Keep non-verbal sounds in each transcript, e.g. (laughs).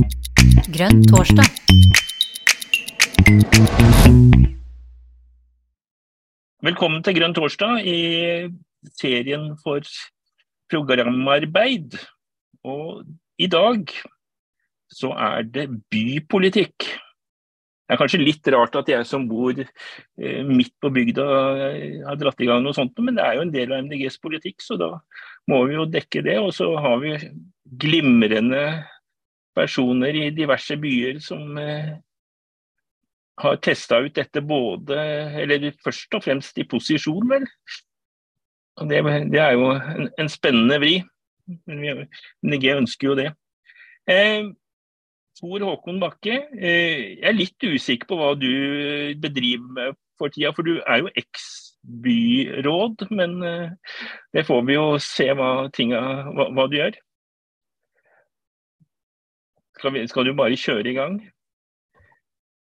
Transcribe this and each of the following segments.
Grønn torsdag. Velkommen til Grønn torsdag i serien for programarbeid. Og i dag så er det bypolitikk. Det er kanskje litt rart at jeg som bor eh, midt på bygda eh, har dratt i gang noe sånt, men det er jo en del av MDGs politikk, så da må vi jo dekke det. Og så har vi glimrende personer i diverse byer som eh, har testa ut dette både, eller først og fremst i posisjon, vel. Og det, det er jo en, en spennende vri. Men vi, MDG ønsker jo det. Eh, Tor Håkon Bakke, eh, jeg er litt usikker på hva du bedriver med for tida, for du er jo eks-byråd. Men eh, det får vi jo se hva, tinga, hva, hva du gjør. Skal, vi, skal, du bare kjøre i gang?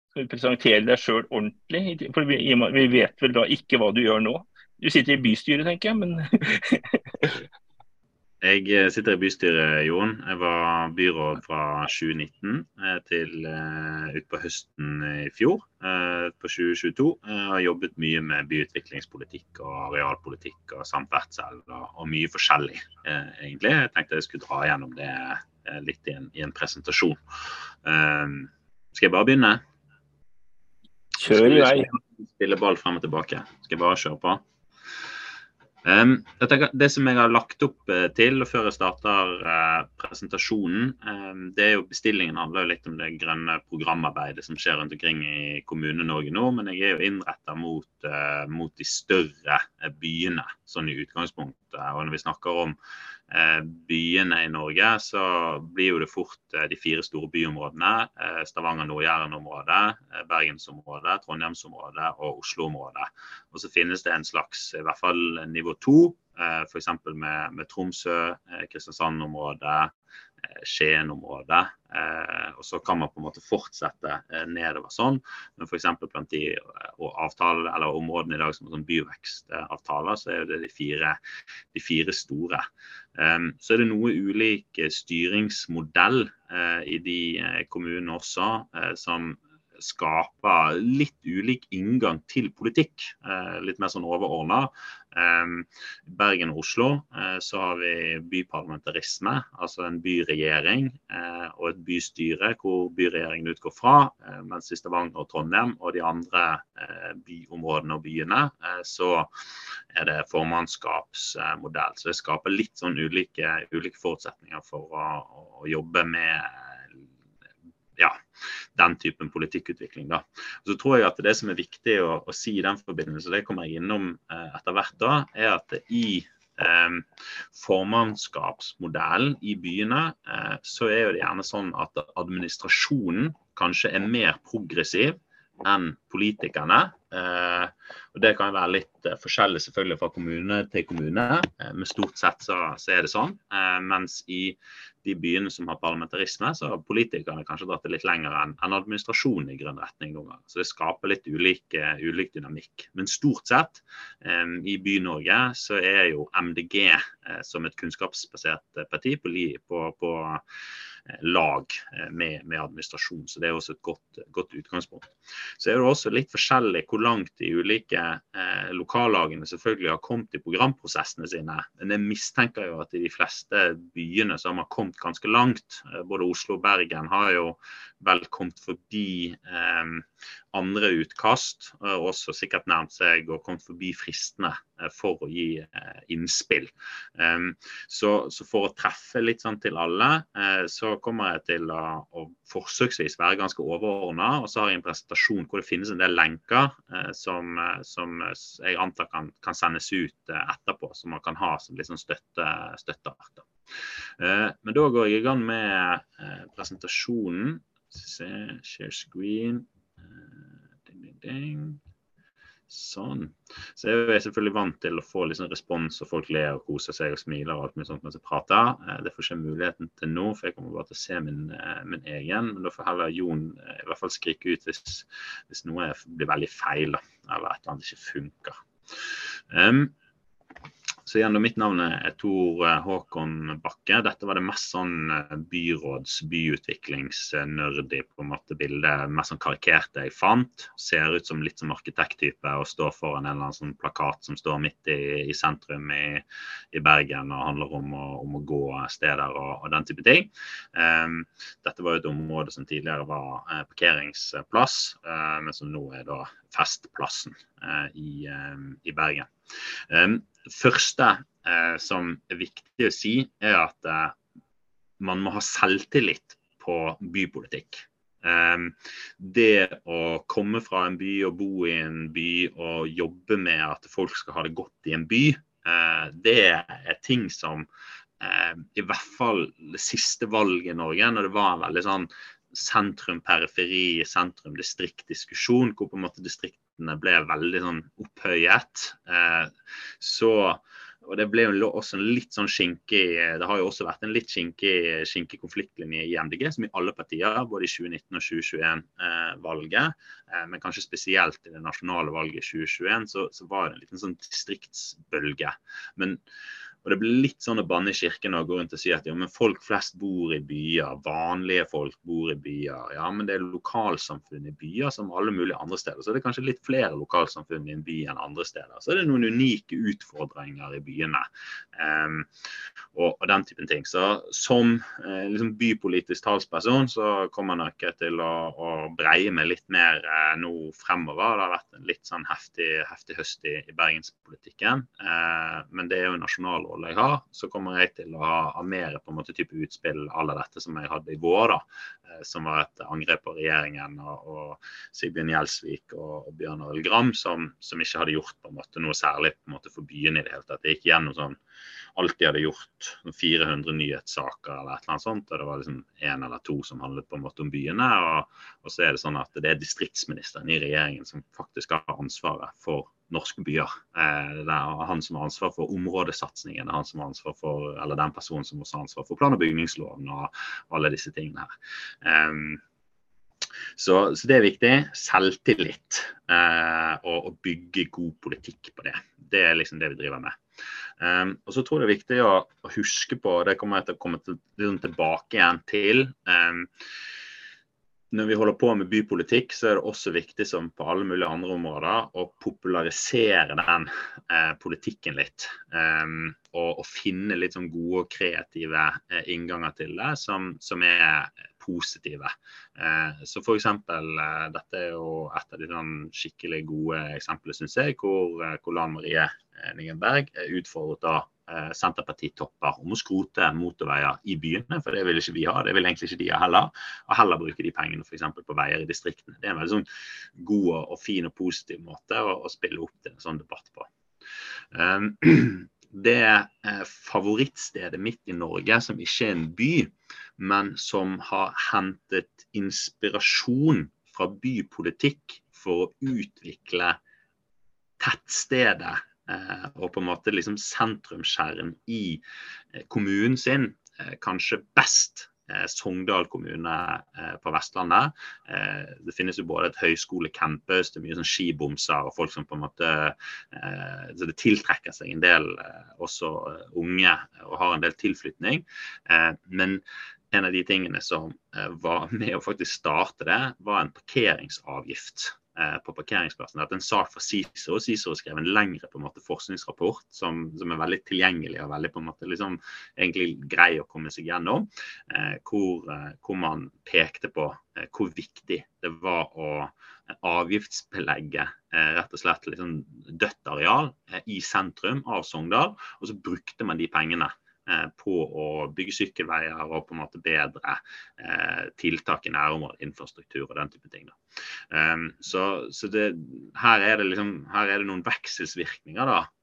Skal du presentere deg sjøl ordentlig? For vi, vi, vet vel da ikke hva du gjør nå? Du sitter i bystyret, tenker jeg, men (laughs) Jeg eh, sitter i bystyret, Jon. Jeg var byråd fra 2019 eh, til uh, utpå høsten i fjor, på 2022. Jeg har jobbet mye med byutviklingspolitikk og arealpolitikk og samferdsel og, mye forskjellig, egentlig. Jeg tenkte jeg skulle dra gjennom det litt i en, i en presentasjon. skal jeg bare begynne? Kjør i vei. Spille ball frem og tilbake. Skal jeg bare kjøre på? Um, det som jeg har lagt opp uh, til og før jeg starter uh, presentasjonen, um, det er jo bestillingen handler jo litt om det grønne programarbeidet som skjer rundt omkring i Kommune-Norge nå. Men jeg er jo innretta mot, uh, mot, de større byene sånn i utgangspunktet. Og når vi snakker om Eh, byene i Norge, så blir jo det fort eh, de fire store byområdene. Eh, Stavanger, Nord-Jæren-området, Bergensområdet, Trondheimsområdet og Oslo-området. Og så finnes det en slags, i hvert fall nivå to, f.eks. Med, med Tromsø, Kristiansand-området, Skien-området. Eh, og så kan man på en måte fortsette eh, nedover sånn. Men f.eks. blant de avtale, eller områdene i dag som er sånn byvekstavtaler, så er det de fire, de fire store. Um, så er det noe ulik styringsmodell uh, i de uh, kommunene også, som skaper litt ulik inngang til politikk. Eh, litt mer sånn overordna. Eh, Bergen og Oslo eh, så har vi byparlamentarisme, altså en byregjering og et bystyre hvor byregjeringen utgår fra. Mens i Stavanger og Trondheim og de andre byområdene og byene så er det formannskapsmodell. Så det skaper litt sånn ulike, ulike forutsetninger for å, å jobbe med den typen politikkutvikling. Da. så tror jeg at Det som er viktig å, å si i den forbindelse, det kommer jeg innom eh, etter hvert, da, er at i eh, formannskapsmodellen i byene, eh, så er det gjerne sånn at administrasjonen kanskje er mer progressiv enn politikerne. Eh, og Det kan være litt eh, forskjellig selvfølgelig fra kommune til kommune, eh, men stort sett så, er det sånn. Mens i de byene som har parlamentarisme, så har politikerne kanskje dratt det litt lenger enn en administrasjonen i grønn retning noen ganger. Så det skaper litt ulik, ulik dynamikk. Men stort sett i By-Norge så er jo MDG som et kunnskapsbasert parti på, på, på lag med, med, administrasjon. Så det er også et godt, godt utgangspunkt. Så er det også litt forskjellig hvor langt de ulike eh, lokallagene selvfølgelig har kommet i programprosessene sine. Men jeg mistenker jo at i de fleste byene så har man kommet ganske langt. Eh, både Oslo og Bergen har jo vel kommet forbi eh, andre utkast, og også sikkert nærmt seg og kommet forbi fristene eh, for å gi eh, innspill. Um, så, så, for å treffe litt sånn til alle, eh, så kommer jeg til å, å forsøksvis være ganske overordna. Og så har jeg en presentasjon hvor det finnes en del lenker som, som, jeg antar kan, kan, sendes ut etterpå, som man kan ha som liksom støtte, støtte, støttearter. Men da går jeg i gang med presentasjonen. Se, share screen. Ding, ding, ding. Sånn. Så jeg er selvfølgelig vant til å få liksom respons, og folk ler og koser seg og smiler og alt mye sånt mens jeg prater. Eh, det får ikke muligheten til nå, for jeg kommer bare til å se min, eh, min egen. Men da får heller Jon eh, i hvert fall skrike ut hvis, hvis noe blir veldig feil, eller et eller annet ikke funker. Um, Så igjen, Mitt navn er Tor eh, Håkon Bakke. Dette var det mest sånn eh, byråds-, byutviklingsnerdy på en måte bildet, Mest sånn karikerte jeg fant. Ser ut som litt som arkitekttype og står foran en eller annen sånn plakat som står midt i, i sentrum i, i, Bergen og handler om å, om å gå steder og, og, den type ting. Um, dette var jo et område som tidligere var uh, parkeringsplass, uh, men som nå er da Festplassen uh, i, i, Bergen. Um, første eh, som er viktig å si, er at eh, man må ha selvtillit på bypolitikk. Um, det å komme fra en by og bo i en by og jobbe med at folk skal ha det godt i en by, uh, det er ting som i hvert fall det siste valget i Norge, når det var en veldig sånn sentrum-periferi, sentrum-distrikt-diskusjon, hvor på en måte distriktene ble veldig sånn opphøyet. Eh, så og Det ble jo også en litt sånn skinkig Det har jo også vært en litt skinkig, skinkig konfliktlinje i MDG, som i alle partier, både i 2019 og 2021-valget. Eh, eh, men kanskje spesielt i det nasjonale valget i 2021, så, så var det en liten sånn distriktsbølge. Men og Det blir litt sånn å banne kirken og gå rundt og si at ja, men folk flest bor i byer. Vanlige folk bor i byer. Ja, men det er lokalsamfunn i byer som alle mulige andre steder. Så det er kanskje litt flere lokalsamfunn i en by enn andre steder. Så er det noen unike utfordringer i byene. Um, og, og, den typen ting. Så som eh, liksom bypolitisk talsperson så kommer jeg nok til å, å breie meg litt mer eh, nå fremover. Det har vært en litt sånn heftig, heftig høst i, i bergenspolitikken. Eh, men det er jo nasjonal rolle jeg har, så kommer jeg til å ha, ha mer på en måte type utspill à dette som jeg hadde i vår. da, eh, Som var et angrep på regjeringen og, og Sigbjørn Gjelsvik og, og Bjørn Arild Gram, som, som, ikke hadde gjort på en måte noe særlig på en måte for byene i det hele tatt. Det gikk gjennom sånn alt de hadde gjort, 400 nyhetssaker eller et eller annet sånt. og Det var liksom én eller to som handlet på en måte om byene. Og, og så er det sånn at det er distriktsministeren i regjeringen som faktisk har ansvaret for norske byer. Eh, det er han som har ansvar for områdesatsingen. Han som har ansvar for, eller den personen som også har ansvar for plan- og bygningsloven og, alle disse tingene her. Så, så, det er viktig. Selvtillit eh, og å bygge god politikk på det. Det er liksom det vi driver med. Um, og så tror jeg det er viktig å, å huske på, det kommer jeg til å komme til, tilbake igjen til. Um, når vi holder på med bypolitikk, så er det også viktig som på alle mulige andre områder å popularisere den eh, politikken litt. Um, og, og, finne litt sånn gode og kreative eh, innganger til det som, som er positive. Eh, så f.eks. Eh, dette er jo et av de sånn skikkelig gode eksemplene, syns jeg, hvor, eh, hvor Lan Marie Ningenberg utfordret av Senterpartitopper om å skrote motorveier i byene, for det vil ikke vi ha. Det vil egentlig ikke de ha heller. Og heller bruke de pengene f.eks. på veier i distriktene. Det er en veldig sånn god og fin og positiv måte å, å spille opp til en sånn debatt på. Um, (clears throat) det favorittstedet mitt i Norge, som ikke er en by, men som har hentet inspirasjon fra bypolitikk for å utvikle tettstedet Eh, og på en måte liksom sentrumskjernen i eh, kommunen sin, eh, kanskje best Sogndal kommune på Vestlandet. Det finnes jo både et høyskolecampus, det er mye sånn skibomser og folk som på en måte Så det tiltrekker seg en del også unge og har en del tilflytning. Men en av de tingene som var med å faktisk starte det, var en parkeringsavgift. Eh, på parkeringsplassen. Det er en sak fra CISO. CICERO skrev en lengre en måte, forskningsrapport som, som, er veldig tilgjengelig og veldig måte liksom, grei å komme seg gjennom. Eh, hvor, eh, hvor, man pekte på eh, hvor viktig det var å avgiftsbelegge eh, rett og slett liksom, dødt areal eh, i sentrum av Sogndal. Og så brukte man de pengene Eh, på å bygge sykkelveier og på en måte bedre eh, tiltak i nærområdet, infrastruktur og den type ting. Um, så, så det, her, er liksom, her er det noen vekselsvirkninger da, Eh,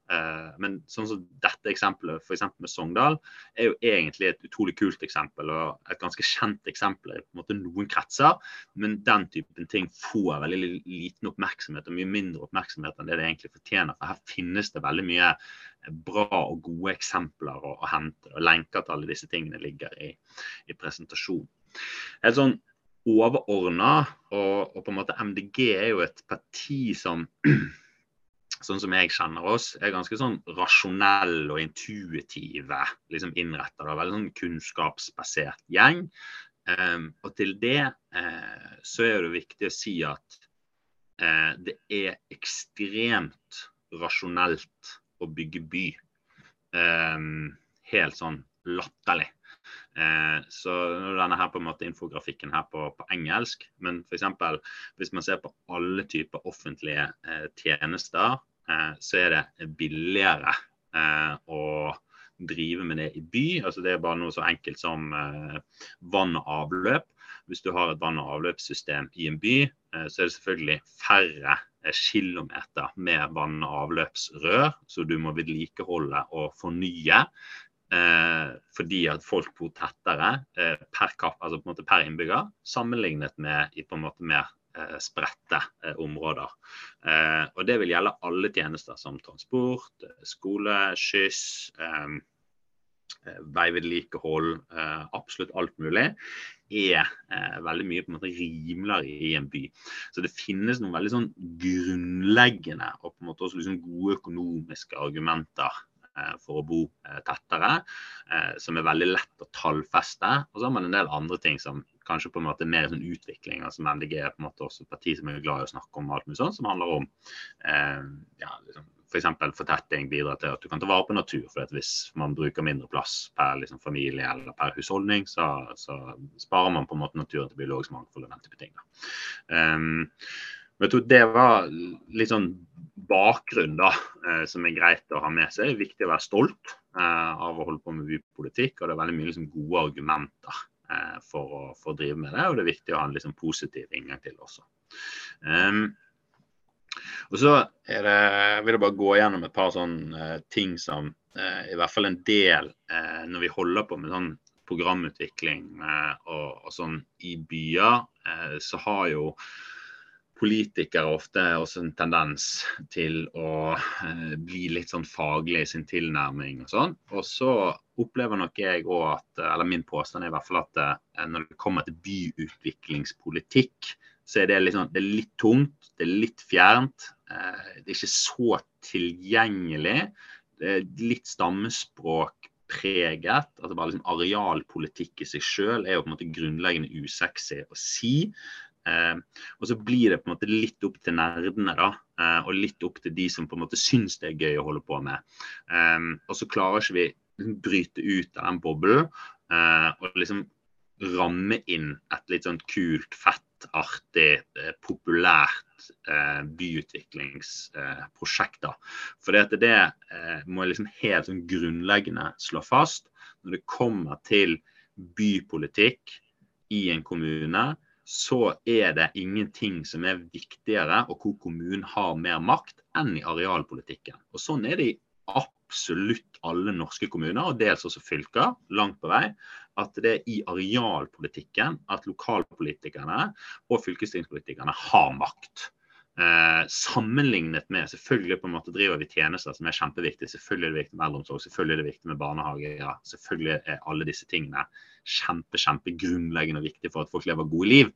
men sånn som dette eksempelet, for eksempel med Sogndal, er jo egentlig et utrolig kult eksempel. Og et ganske kjent eksempel i måte, noen kretser. Men den typen ting får veldig liten oppmerksomhet, og mye mindre oppmerksomhet enn det det egentlig fortjener. For her finnes det veldig mye bra og gode eksempler å, å hente. Og lenker til alle disse tingene ligger i, i presentasjonen. Et sånn overordna, og, og på en måte MDG er jo et parti som sånn som jeg kjenner oss, er ganske sånn rasjonell og intuitive liksom innretta. Veldig sånn kunnskapsbasert gjeng. Um, og til det uh, så er det viktig å si at uh, det er ekstremt rasjonelt å bygge by. Um, helt sånn latterlig. Eh, så denne her på en måte infografikken her på, på engelsk, men f.eks. hvis man ser på alle typer offentlige eh, tjenester, så er det billigere eh, å drive med det i by. altså Det er bare noe så enkelt som eh, vann og avløp. Hvis du har et vann- og avløpssystem i en by, eh, så er det selvfølgelig færre kilometer med vann- og avløpsrør, så du må vedlikeholde og fornye. Eh, fordi at folk bor tettere eh, per, altså per innbygger, sammenlignet med i på en måte mer eh, spredte eh, områder. Eh, og Det vil gjelde alle tjenester som transport, eh, skole, skyss, veivedlikehold, absolutt alt mulig er veldig mye på en måte rimeligere i en by. Så det finnes noen veldig sånn grunnleggende og på en måte også liksom gode økonomiske argumenter Eh, for å bo eh, tettere, eh, som er veldig lett å tallfeste. Og så har man en del andre ting som kanskje på en måte mer sånn utvikling. altså MDG er på en måte også et parti som er glad i å snakke om alt mulig sånt, som handler om eh, ja, liksom, f.eks. For fortetting bidrar til at du kan ta vare på natur. for Hvis man bruker mindre plass per liksom, familie eller per husholdning, så, så, sparer man på en måte naturen til biologisk mangfold og den type ting. Um, jeg tror det var litt sånn bakgrunn da, eh, som er greit å ha med seg. Viktig å være stolt eh, av å holde på med bypolitikk. Og det er veldig mye liksom, gode argumenter eh, for, å, for, å, drive med det. Og det er viktig å ha en liksom, positiv inngang til også. Um, og så det, vil jeg bare gå gjennom et par sånne ting som i hvert fall en del når vi holder på med sånn programutvikling og, og sånn i byer, så har jo politikere ofte også en tendens til å eh, bli litt sånn faglig i sin tilnærming og sånn. Og så opplever nok jeg òg at, eller min påstand er i hvert fall at eh, når det kommer til byutviklingspolitikk, så er det sånn, det er litt tungt, det er litt fjernt. Eh, det er ikke så tilgjengelig. Det er litt stammespråk preget. altså bare liksom Arealpolitikk i seg selv er jo på en måte grunnleggende usexy å si. Eh, og så blir det på en måte litt opp til nerdene, da. Eh, og litt opp til de som på en måte syns det er gøy å holde på med. Eh, og så klarer ikke vi liksom bryte ut av den boblen eh, og liksom ramme inn et litt sånn kult, fett, artig, eh, populært eh, byutviklingsprosjekt. da. For det, det må jeg liksom helt sånn grunnleggende slå fast. Når det kommer til bypolitikk i en kommune, så er det ingenting som er viktigere, og hvor kommunen har mer makt, enn i arealpolitikken. Og Sånn er det i absolutt alle norske kommuner, og dels også fylker, langt på vei. At det er i arealpolitikken at lokalpolitikerne og fylkestingspolitikerne har makt. Eh, sammenlignet med Selvfølgelig på en måte driver vi tjenester som er kjempeviktige. Selvfølgelig er det viktig med eldreomsorg, selvfølgelig er det viktig med barnehage. Ja, selvfølgelig er alle disse tingene kjempe, kjempegrunnleggende og viktige for at folk lever gode liv.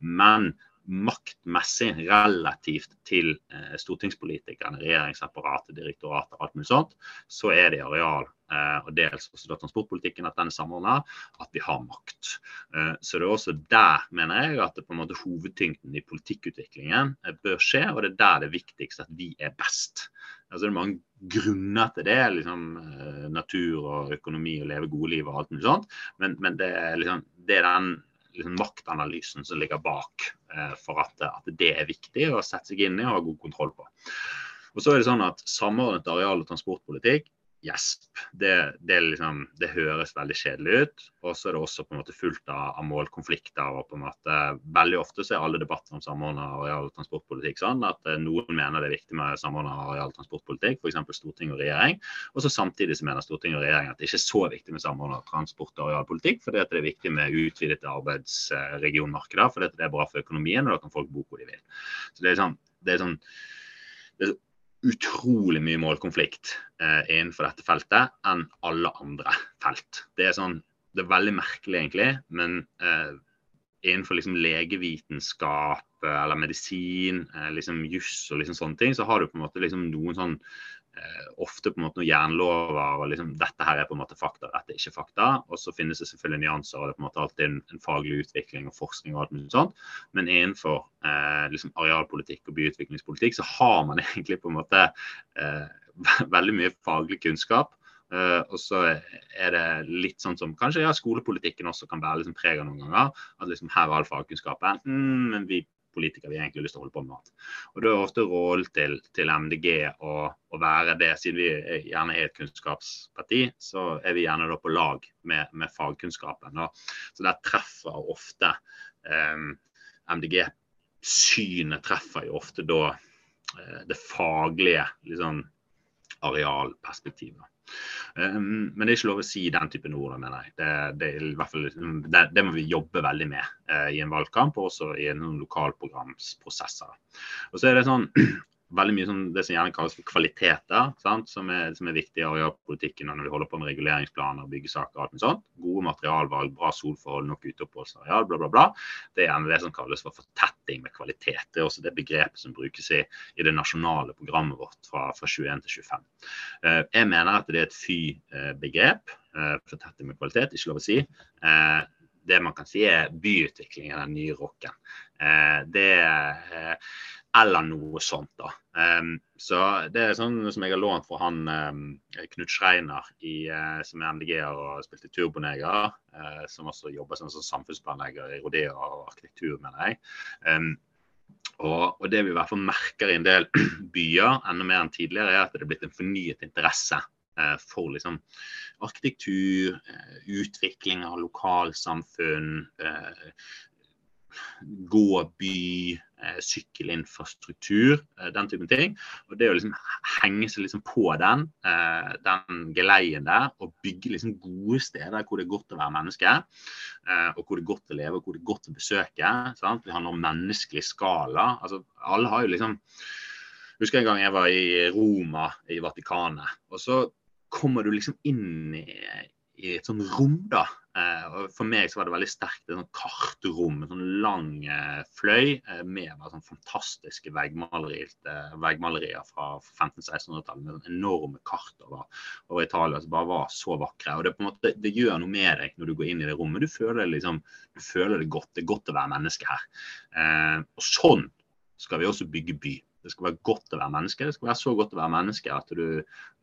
Men maktmessig relativt til eh, stortingspolitikerne, regjeringsapparatet, direktoratet alt mulig sånt, så er det i areal eh, og dels også da transportpolitikken at den er samordna, at vi har makt. Eh, så det er også der, mener jeg, at det på en måte hovedtyngden i politikkutviklingen eh, bør skje, og det er der det er viktigst at vi er best. Altså Det er mange grunner til det, liksom eh, natur og økonomi og leve gode liv og alt mulig sånt, men, men det, liksom, det er den liksom, maktanalysen som ligger bak eh, for at, at, det er viktig å sette seg inn i og ha god kontroll på. Og så er det sånn at Samordnet areal- og transportpolitikk gjesp. Det, det, liksom, det, høres veldig kjedelig ut. Og så er det også på en måte fullt av, av, målkonflikter. og på en måte Veldig ofte så er alle debatter om samordna areal- og transportpolitikk sånn at eh, noen mener det er viktig med samordna areal- og transportpolitikk, f.eks. storting og regjering. Og så samtidig så mener storting og regjering at det ikke er så viktig med samordna transport- og arealpolitikk, fordi at det er viktig med utvidede arbeidsregionmarkeder, fordi at det er bra for økonomien, og da kan folk bo hvor de vil. Så det er sånn, det er sånn det er utrolig mye målkonflikt eh, innenfor dette feltet enn alle andre felt. Det er, sånn, det er veldig merkelig, egentlig, men eh, innenfor liksom legevitenskap eller medisin, liksom juss og liksom sånne ting, så har du på en måte liksom noen sånn eh, ofte på en måte noen jernlover og liksom dette her er på en måte fakta, dette er ikke fakta. Og så finnes det selvfølgelig nyanser, og det er på en måte alltid en, en faglig utvikling og forskning og alt mulig sånt. Men innenfor eh, liksom arealpolitikk og byutviklingspolitikk så har man (laughs) egentlig på en måte eh, veldig mye faglig kunnskap. Uh, og så er det litt sånn som kanskje ja, skolepolitikken også kan være liksom prega noen ganger. At liksom her er all fagkunnskapen, mm, men vi politikere vi egentlig har lyst til å holde på med. Og Da er ofte rollen til, til, MDG å, å, være det, siden vi er, gjerne er et kunnskapsparti, så er vi gjerne på lag med, med fagkunnskapen. Da. Så der treffer ofte eh, MDG-synet treffer jo ofte da eh, det faglige liksom, arealperspektivet. Um, men det er ikke lov å si den typen ord, mener jeg. Det, det, fall, det, det må vi jobbe veldig med uh, i en valgkamp, og også i noen lokalprogramsprosesser. Og så er det sånn veldig mye sånn, det som gjerne kalles for kvaliteter, som er, som, er, viktig i arealpolitikken når vi holder på med reguleringsplaner, byggesaker og alt mulig sånt. Gode materialvalg, bra solforhold, nok uteoppholdsareal, bla, bla, bla. Det er gjerne det som kalles for fortetting med kvalitet. Det er også det begrepet som brukes i, i det nasjonale programmet vårt fra, fra 21 til 25. Eh, jeg mener at det er et fy-begrep. Eh, fortetting med kvalitet, ikke lov å si. Eh, det man kan si er byutviklingen av den nye rocken. Det er eller noe sånt. da. Um, så Det er sånn som jeg har lånt fra han um, Knut Schreiner, i, uh, som er MDG-er og spilte Turboneger. Uh, som også jobber som, som samfunnsplanlegger i Rodea og arkitektur, mener jeg. Um, og, og, det vi i hvert fall merker i en del (clears throat) byer, enda mer enn tidligere, er at det er blitt en fornyet interesse uh, for liksom, arkitektur, utvikling av lokalsamfunn, gåby, eh, sykkelinfrastruktur, eh, den typen ting. Og det å liksom henge seg liksom på den, eh, den geleien der, og bygge liksom gode steder hvor det er godt å være menneske, og hvor det er godt å leve og hvor det er godt å besøke. Sant? Vi har noe menneskelig skala. Altså, alle har jo liksom Jeg husker en gang jeg var i Roma, i Vatikanet. og så kommer du liksom inn i, i et sånt rom, da. Eh, og For meg så var det veldig sterkt et sånt kartrom, en sånn lang eh, fløy eh, med bare sånn fantastiske veggmalerier fra 1500-1600-tallet. med sånn enorme kart over, over, Italia som bare var så vakre. og Det måte, det gjør noe med deg når du går inn i det rommet. Du føler, liksom, du føler det godt. Det er godt å være menneske her. og sånn skal vi også bygge by. Det skal være godt å være menneske. Det skal være så godt å være menneske at du,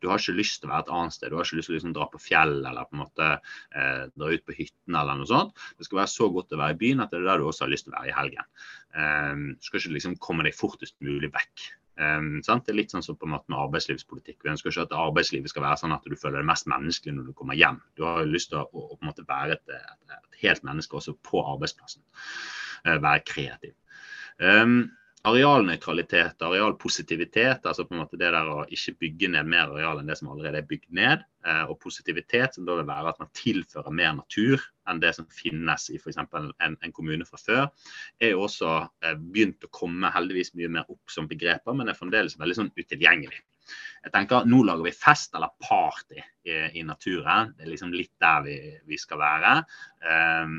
du har ikke lyst til å være et annet sted. Du har ikke lyst til å liksom dra på fjell eller på en måte eh, dra ut på hytten eller noe sånt. Det skal være så godt å være i byen at det er der du også har lyst til å være i helgen. Um, du skal ikke liksom komme deg fortest mulig vekk. Um, det er litt sånn som på en måte med arbeidslivspolitikk. Vi ønsker ikke at arbeidslivet skal være sånn at du føler det mest menneskelig når du kommer hjem. Du har lyst til å, å, å være et, et, et, helt menneske også på arbeidsplassen. Uh, være kreativ. Um, arealnøytralitet, arealpositivitet, altså på en måte det der å ikke bygge ned mer areal enn det som allerede er bygd ned, eh, og positivitet, som da vil være at man tilfører mer natur enn det som finnes i f.eks. En, en kommune fra før, er jo også eh, begynt å komme heldigvis mye mer opp som begreper, men er fremdeles veldig sånn utilgjengelig. Jeg tenker Nå lager vi fest eller party i, i naturen. Det er liksom litt der vi, vi skal være. Um,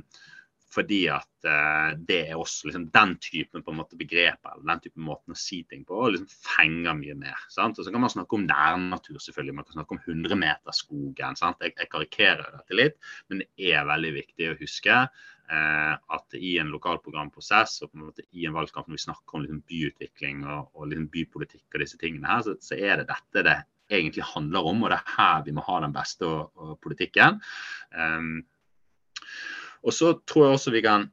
fordi at uh, det er også liksom, den typen på en måte begreper eller den typen måten å si ting på og liksom fenger mye mer. Sant? Og Så kan man snakke om nærnatur, selvfølgelig. Man kan snakke om 100-meterskogen. Jeg, jeg karikerer dette litt, men det er veldig viktig å huske uh, at i en lokalprogramprosess og på en måte i en valgkamp når vi snakker om liksom, byutvikling og, og liksom, bypolitikk og disse tingene her, så, så, er det dette det egentlig handler om, og det er her vi må ha den beste og, og politikken. Um, og så tror jeg også vi kan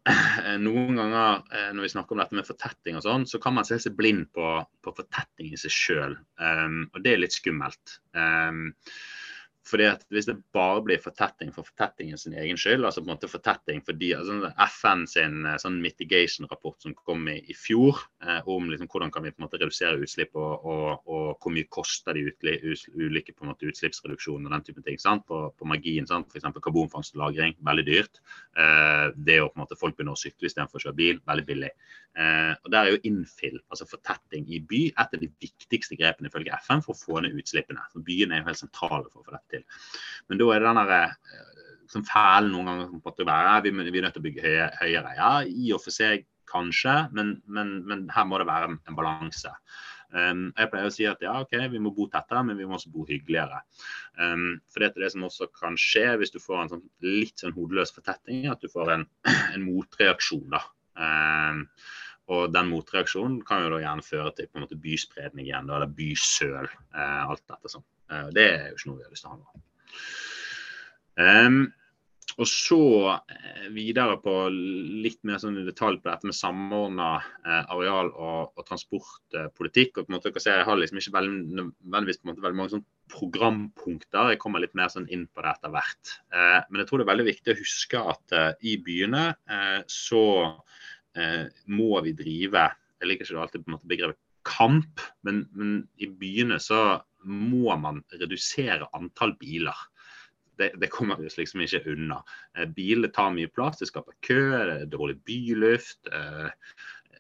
Noen ganger eh, når vi snakker om dette med fortetting og sånn, så kan man se seg blind på, på fortetting i seg sjøl. Um, og det er litt skummelt. Um, fordi at Hvis det bare blir fortetting for fortettingen sin egen skyld, altså på en måte fortetting fordi altså FN sin eh, sånn mitigation-rapport som kom i, i fjor, eh, om liksom hvordan kan vi på en måte redusere utslipp og, og, og hvor mye koster de utli, us, ulike på en måte utslippsreduksjoner og den type ting. sant, På, på margin, sant, f.eks. karbonfangst og -lagring, veldig dyrt. Eh, det å på en måte folk begynner å sykle istedenfor å kjøre bil, veldig billig. Eh, og Der er jo infill, altså fortetting i by, et av de viktigste grepene ifølge FN for å få ned utslippene. Så Byene er jo helt sentrale for å få dette til til. Men da er det den der, eh, som fælen noen ganger på måtte være. Vi, vi er nødt til å bygge høye, høyere. Ja, i og for seg kanskje, men, men, men her må det være en balanse. Um, jeg pleier å si at ja, ok, vi må bo tettere, men vi må også bo hyggeligere. Um, for det er det som også kan skje hvis du får en sånn, litt sånn hodeløs fortetting, at du får en, (clears throat) en motreaksjon. da. Um, og den motreaksjonen kan jo da gjerne føre til på en måte byspredning igjen, da, eller bysøl. Uh, alt dette sånn. Uh, det er jo ikke noe vi har lyst til å ha nå. Um, og så eh, videre på litt mer sånn i detalj på dette med samordna eh, areal- og, og transportpolitikk. og på en måte, dere ser, Jeg har liksom ikke veldig, nødvendigvis på en måte veldig mange sånn programpunkter. Jeg kommer litt mer sånn inn på det etter hvert. Eh, men jeg tror det er veldig viktig å huske at eh, i byene eh, så eh, må vi drive Jeg liker ikke alltid på en måte begrepet kamp, men, men i byene så må man redusere antall biler det, det, kommer vi liksom ikke unna. Eh, biler tar mye plass, det skaper kø, det er dårlig byluft. Eh,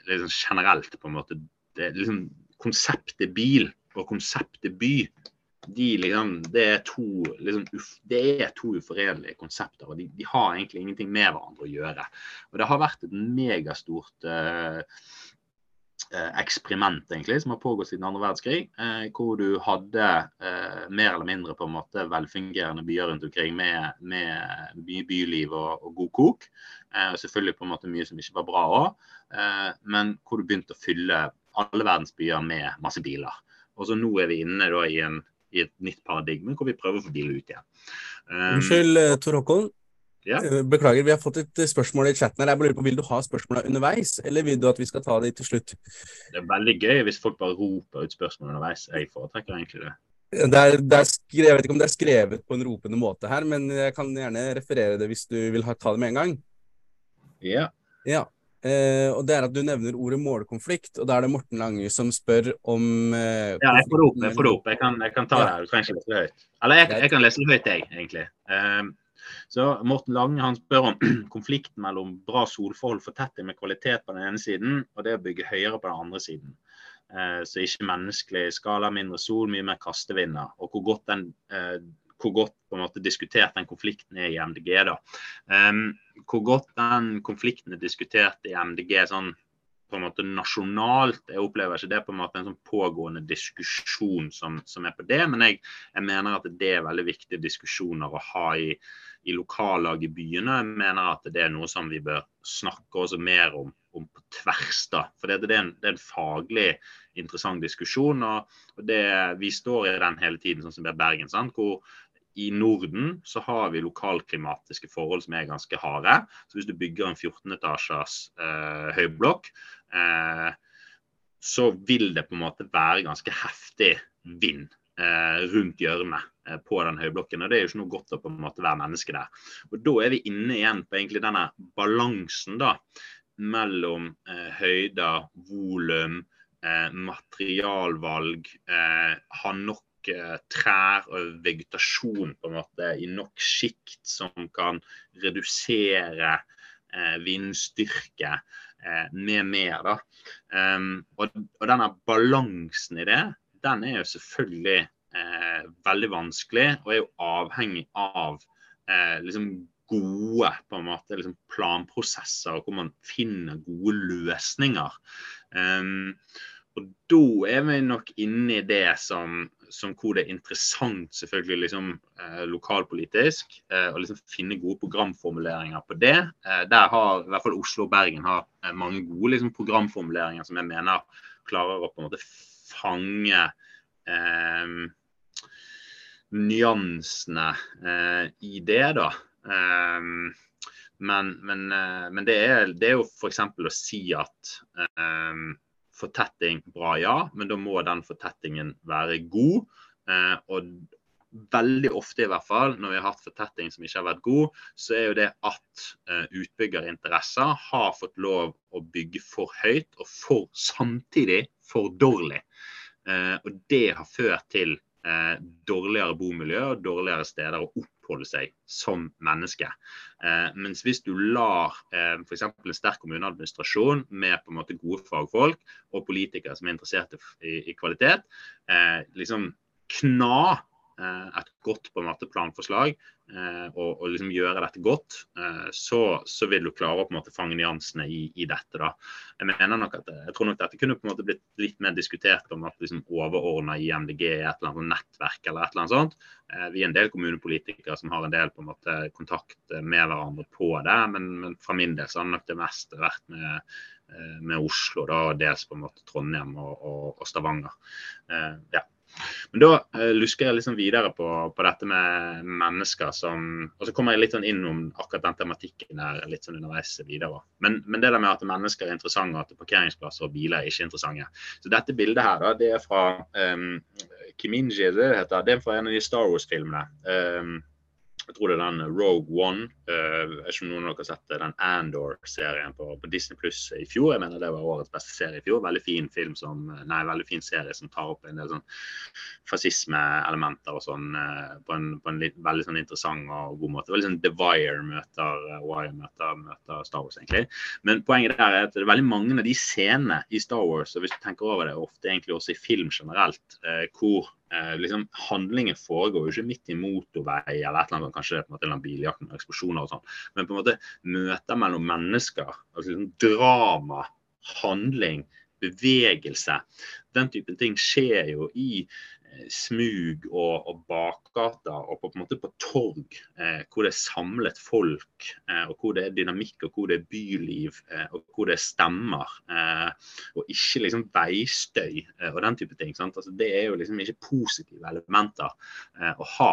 liksom generelt, på en måte. Det, liksom, konseptet bil og konseptet by de liksom, det, er to, liksom, det er to uforenlige konsepter. og de, de, har egentlig ingenting med hverandre å gjøre. Og Det har vært et megastort Eh, eksperiment egentlig, som har pågått siden andre verdenskrig. Eh, hvor du hadde eh, mer eller mindre på en måte velfungerende byer rundt omkring med, med mye byliv og, og god kok. Eh, og selvfølgelig på en måte mye som ikke var bra òg. Eh, men hvor du begynte å fylle alle verdens byer med masse biler. Og så nå er vi inne da, i, en, i et nytt paradigme hvor vi prøver å få biler ut igjen. Unnskyld, Tor Håkon. Ja. Eh, beklager, vi har fått et eh, spørsmål i chatten. her. Jeg lurer på, Vil du ha spørsmåla underveis, eller vil du at vi skal ta de til slutt? Det er veldig gøy hvis folk bare roper ut spørsmål underveis. Jeg foretrekker egentlig det. Det er, det er skrevet, jeg vet ikke om det er skrevet på en ropende måte her, men jeg kan gjerne referere det hvis du vil ha, ta det med en gang. Ja. ja. Eh, og det er at Du nevner ordet målkonflikt, og da er det Morten Lange som spør om eh, Ja, jeg får opp. Jeg, jeg, kan, jeg kan ta ja. det. Du trenger ikke lese det høyt. Eller jeg, jeg kan lese det høyt, jeg, egentlig. Um, så Morten Lange han spør om (clears throat) konflikten mellom bra solforhold, for fortetting med kvalitet på den ene siden, og det å bygge høyere på den andre siden. Eh, så ikke menneskelig skala, mindre sol, mye mer kastevinder. Og hvor godt den eh, hvor godt på en måte diskutert den konflikten er i MDG. da. Um, hvor godt den konflikten er diskutert i MDG sånn på en måte nasjonalt. Jeg opplever ikke det på en måte en sånn pågående diskusjon som, som er på det, men jeg, jeg, mener at det er veldig viktige diskusjoner å ha i, i lokallag i byene. Jeg mener at det er noe som vi bør snakke også mer om, om på tvers. da, for det, det, er en, det, er en, faglig interessant diskusjon. og, og det, Vi står i den hele tiden, sånn som er Bergen. sant, hvor i Norden så har vi lokalklimatiske forhold som er ganske harde. Så hvis du bygger en 14-etasjers eh, høyblokk, så vil det på en måte være ganske heftig vind eh, rundt hjørnet eh, på den høyblokken. og Det er jo ikke noe godt å på en måte være menneske der. Og Da er vi inne igjen på egentlig denne balansen da, mellom eh, høyder, volum, eh, materialvalg, ha nok trær og vegetasjon på en måte i nok sikt som kan redusere vindstyrke eh, med mer. da. Um, og, og, denne balansen i det, den er jo selvfølgelig eh, veldig vanskelig, og er jo avhengig av eh, liksom gode på en måte, liksom planprosesser, hvor man finner gode løsninger. Um, og da er vi nok inne i det som, som hvor det er interessant selvfølgelig liksom eh, lokalpolitisk eh, å liksom finne gode programformuleringer på det. Eh, der har i hvert fall Oslo og Bergen har eh, mange gode liksom, programformuleringer som jeg mener klarer å på en måte fange eh, nyansene eh, i det, da. men, men, men det, er, det, er, jo f.eks. å si at fortetting bra, ja, men da må den fortettingen være god. Eh, og veldig ofte, i hvert fall, når vi har hatt fortetting som ikke har vært god, så er jo det at eh, utbyggerinteresser har fått lov å bygge for høyt og for samtidig for dårlig. Eh, og det har ført til eh, dårligere bomiljø og dårligere steder å opp oppholde seg som menneske. Eh, mens hvis du lar eh, f.eks. en sterk kommuneadministrasjon med på en måte gode fagfolk og politikere som er interessert i, i kvalitet, eh, liksom kna et godt på en måte planforslag og, og liksom gjøre dette godt, så, så, vil du klare å på en måte fange nyansene i, i, dette. da. Jeg mener nok at, jeg tror nok dette kunne på en måte blitt litt mer diskutert om at liksom overordna i MDG et eller annet nettverk eller et eller annet sånt. Vi er en del kommunepolitikere som har en del på en måte kontakt med hverandre på det, men, men fra min del så har nok det mest vært med Eh, med Oslo, da, dels på en måte Trondheim og, og, og Stavanger. Eh, ja. Men da eh, lusker jeg liksom videre på, på, dette med mennesker som Og så kommer jeg litt sånn inn om akkurat den tematikken der litt sånn underveis videre. Men, men det der med at mennesker er interessante, og at parkeringsplasser og biler er ikke interessante. Så dette bildet her, da, det er fra um, Kiminji, det heter. Det er fra en av de Star Wars-filmene. Um, jeg tror det er den Rogue One. Uh, jeg vet ikke noen av dere har sett den Andor-serien på, på, Disney Pluss i fjor. Jeg mener det var årets beste serie i fjor. Veldig fin film som, nei, veldig fin serie som tar opp en del sånn fascismeelementer og sånn på en, på en litt, veldig sånn interessant og god måte. Veldig sånn The Wire møter Wire møter, møter, Star Wars, egentlig. Men poenget der er at det er veldig mange av de scenene i Star Wars, og hvis du tenker over det, ofte egentlig også i film generelt, hvor eh, liksom, handlingen foregår jo ikke midt i motorvei eller et eller annet, kanskje på en måte en biljakt med eksplosjoner og sånn, men på en måte møter mellom mennesker. altså liksom Drama, handling, bevegelse. Den typen ting skjer jo i smug og, og bakgater og på, på, en måte på torg eh, hvor det er samlet folk, eh, og hvor det er dynamikk og hvor det er byliv eh, og hvor det er stemmer. Eh, og ikke liksom veistøy eh, og den type ting. Altså, det er jo liksom ikke positive elementer å ha.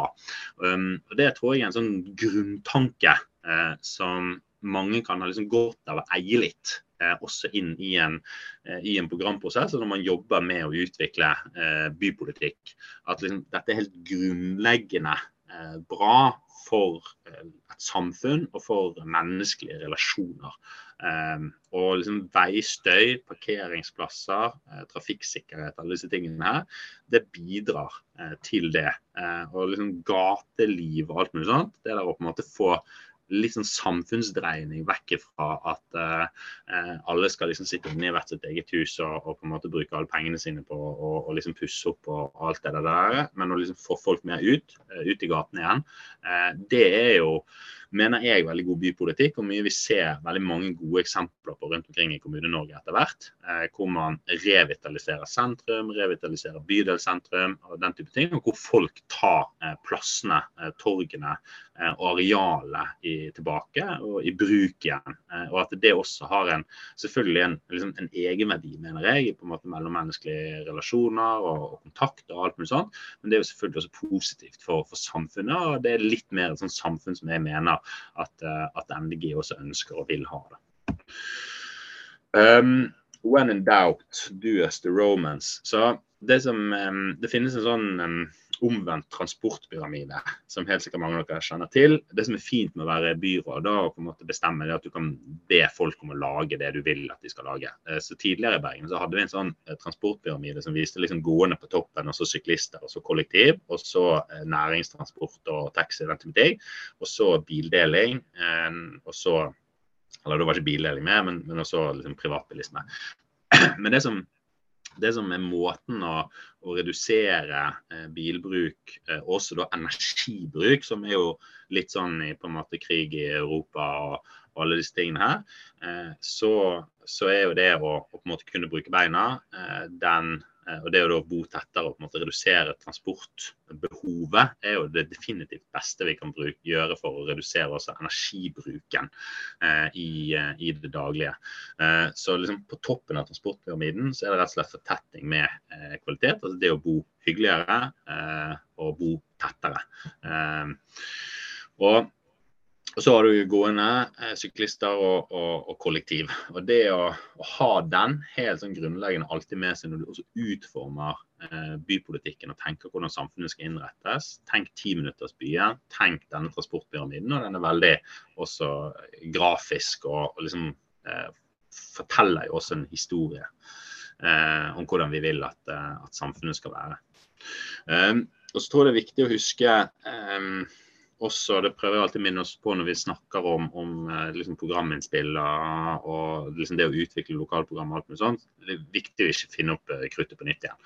Um, og Det tror jeg er en sånn grunntanke som mange kan ha liksom godt av å eie litt eh, også inn i en, eh, i en, programprosess. Og når man jobber med å utvikle eh, bypolitikk. At liksom, dette er helt grunnleggende eh, bra for eh, et samfunn og for menneskelige relasjoner. Eh, og liksom veistøy, parkeringsplasser, trafikksikkerhet, alle disse tingene her, det bidrar til det. og liksom gateliv og alt mulig sånt. Det der å på en måte få litt sånn samfunnsdreining vekk fra at uh, alle skal liksom sitte inne i hvert sitt eget hus og, og, på en måte bruke alle pengene sine på å liksom pusse opp og, alt det der. Men å liksom få folk mer ut, uh, ut i gatene igjen, uh, det er jo mener jeg veldig god bypolitikk, og mye vi ser veldig mange gode eksempler på rundt omkring i Kommune-Norge etter hvert. Eh, hvor man revitaliserer sentrum, revitaliserer bydelssentrum og den type ting. Og hvor folk tar eh, plassene, eh, torgene og arealet i, tilbake og i bruk igjen. Og at det også har en, selvfølgelig en, liksom en egenverdi, mener jeg, på en måte mellommenneskelige relasjoner og, og, kontakt og alt mulig sånt. Men det er jo selvfølgelig også positivt for, for samfunnet, og det er litt mer et sånt samfunn som jeg mener at, eh, at MDG også ønsker og vil ha. det. Um, when in doubt, do as the romance. Så det, som, um, det finnes en sånn um, omvendt transportpyramide, som helt sikkert mange av dere kjenner til. Det som er fint med å være byråd, da, og på en måte bestemme det at du kan be folk om å lage det du vil at de skal lage. Eh, så Tidligere i Bergen så hadde vi en sånn eh, transportpyramide som viste liksom gående på toppen, og så syklister, og så kollektiv, og så eh, næringstransport og taxi. Og så bildeling, og så Eller det var ikke bildeling med, men, men også liksom privatbilisme. (clears throat) Men det som det som er måten å, å redusere eh, bilbruk, eh, også da energibruk, som er jo litt sånn i på en måte krig i Europa og, og alle disse tingene her, eh, så, så, er jo det å, å, på en måte kunne bruke beina eh, den og Det å da bo tettere og på en måte redusere transportbehovet er jo det definitivt beste vi kan bruke, gjøre for å redusere også energibruken eh, i, eh, i, det daglige. Eh, så liksom på toppen av transportpyramiden så er det rett og slett fortetting med eh, kvalitet. altså Det å bo hyggeligere eh, og bo tettere. og og så har du gående, eh, syklister og, og, og, kollektiv. Og Det å, å, ha den helt sånn grunnleggende alltid med seg når du også utformer eh, bypolitikken og tenker hvordan samfunnet skal innrettes. Tenk timinuttersbyen, tenk denne transportpyramiden. Og den er veldig også grafisk og, og liksom eh, forteller jo også en historie eh, om hvordan vi vil at, eh, at samfunnet skal være. Um, og så tror jeg det er viktig å huske um, også, det prøver jeg alltid å minne oss på når vi snakker om, om eh, liksom programinnspill og liksom det å utvikle lokalprogram og alt mulig sånt. Det er viktig å ikke finne opp eh, kruttet på nytt igjen.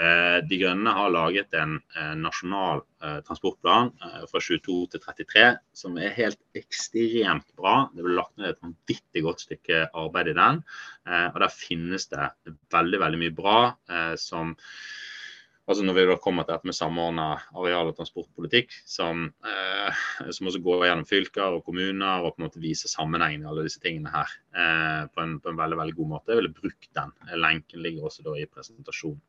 Eh, de Grønne har laget en nasjonal transportplan fra 22 til 33 som er helt ekstremt bra. Det ble lagt ned et vanvittig godt stykke arbeid i den. og der finnes det veldig, veldig mye bra som altså når vi da kommer til dette med samordna areal- og transportpolitikk, som, eh, som, også går gjennom fylker og kommuner og på en måte viser sammenhengen i alle disse tingene her eh, på, en, på, en, veldig veldig god måte. Jeg ville brukt den. Lenken ligger også da i presentasjonen.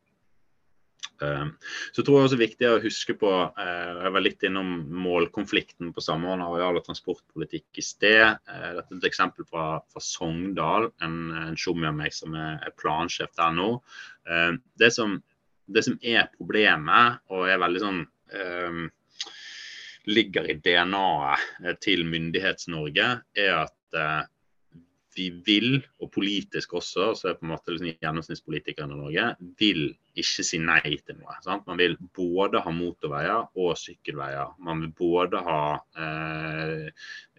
Uh, så tror jeg også viktig å huske på uh, Jeg var litt innom målkonflikten på samordna areal- og transportpolitikk i sted. Uh, dette er et eksempel fra, fra Sogndal, en, en tjommi av meg som er plansjef der nå. det som det som er problemet, og er veldig sånn um, ligger i DNA-et til Myndighets-Norge, er at uh, vi vil, og politisk også, så er på en måte liksom gjennomsnittspolitikerne i Norge, vil ikke si nei til noe. Sant? Man vil både ha motorveier og sykkelveier. Man vil både ha eh,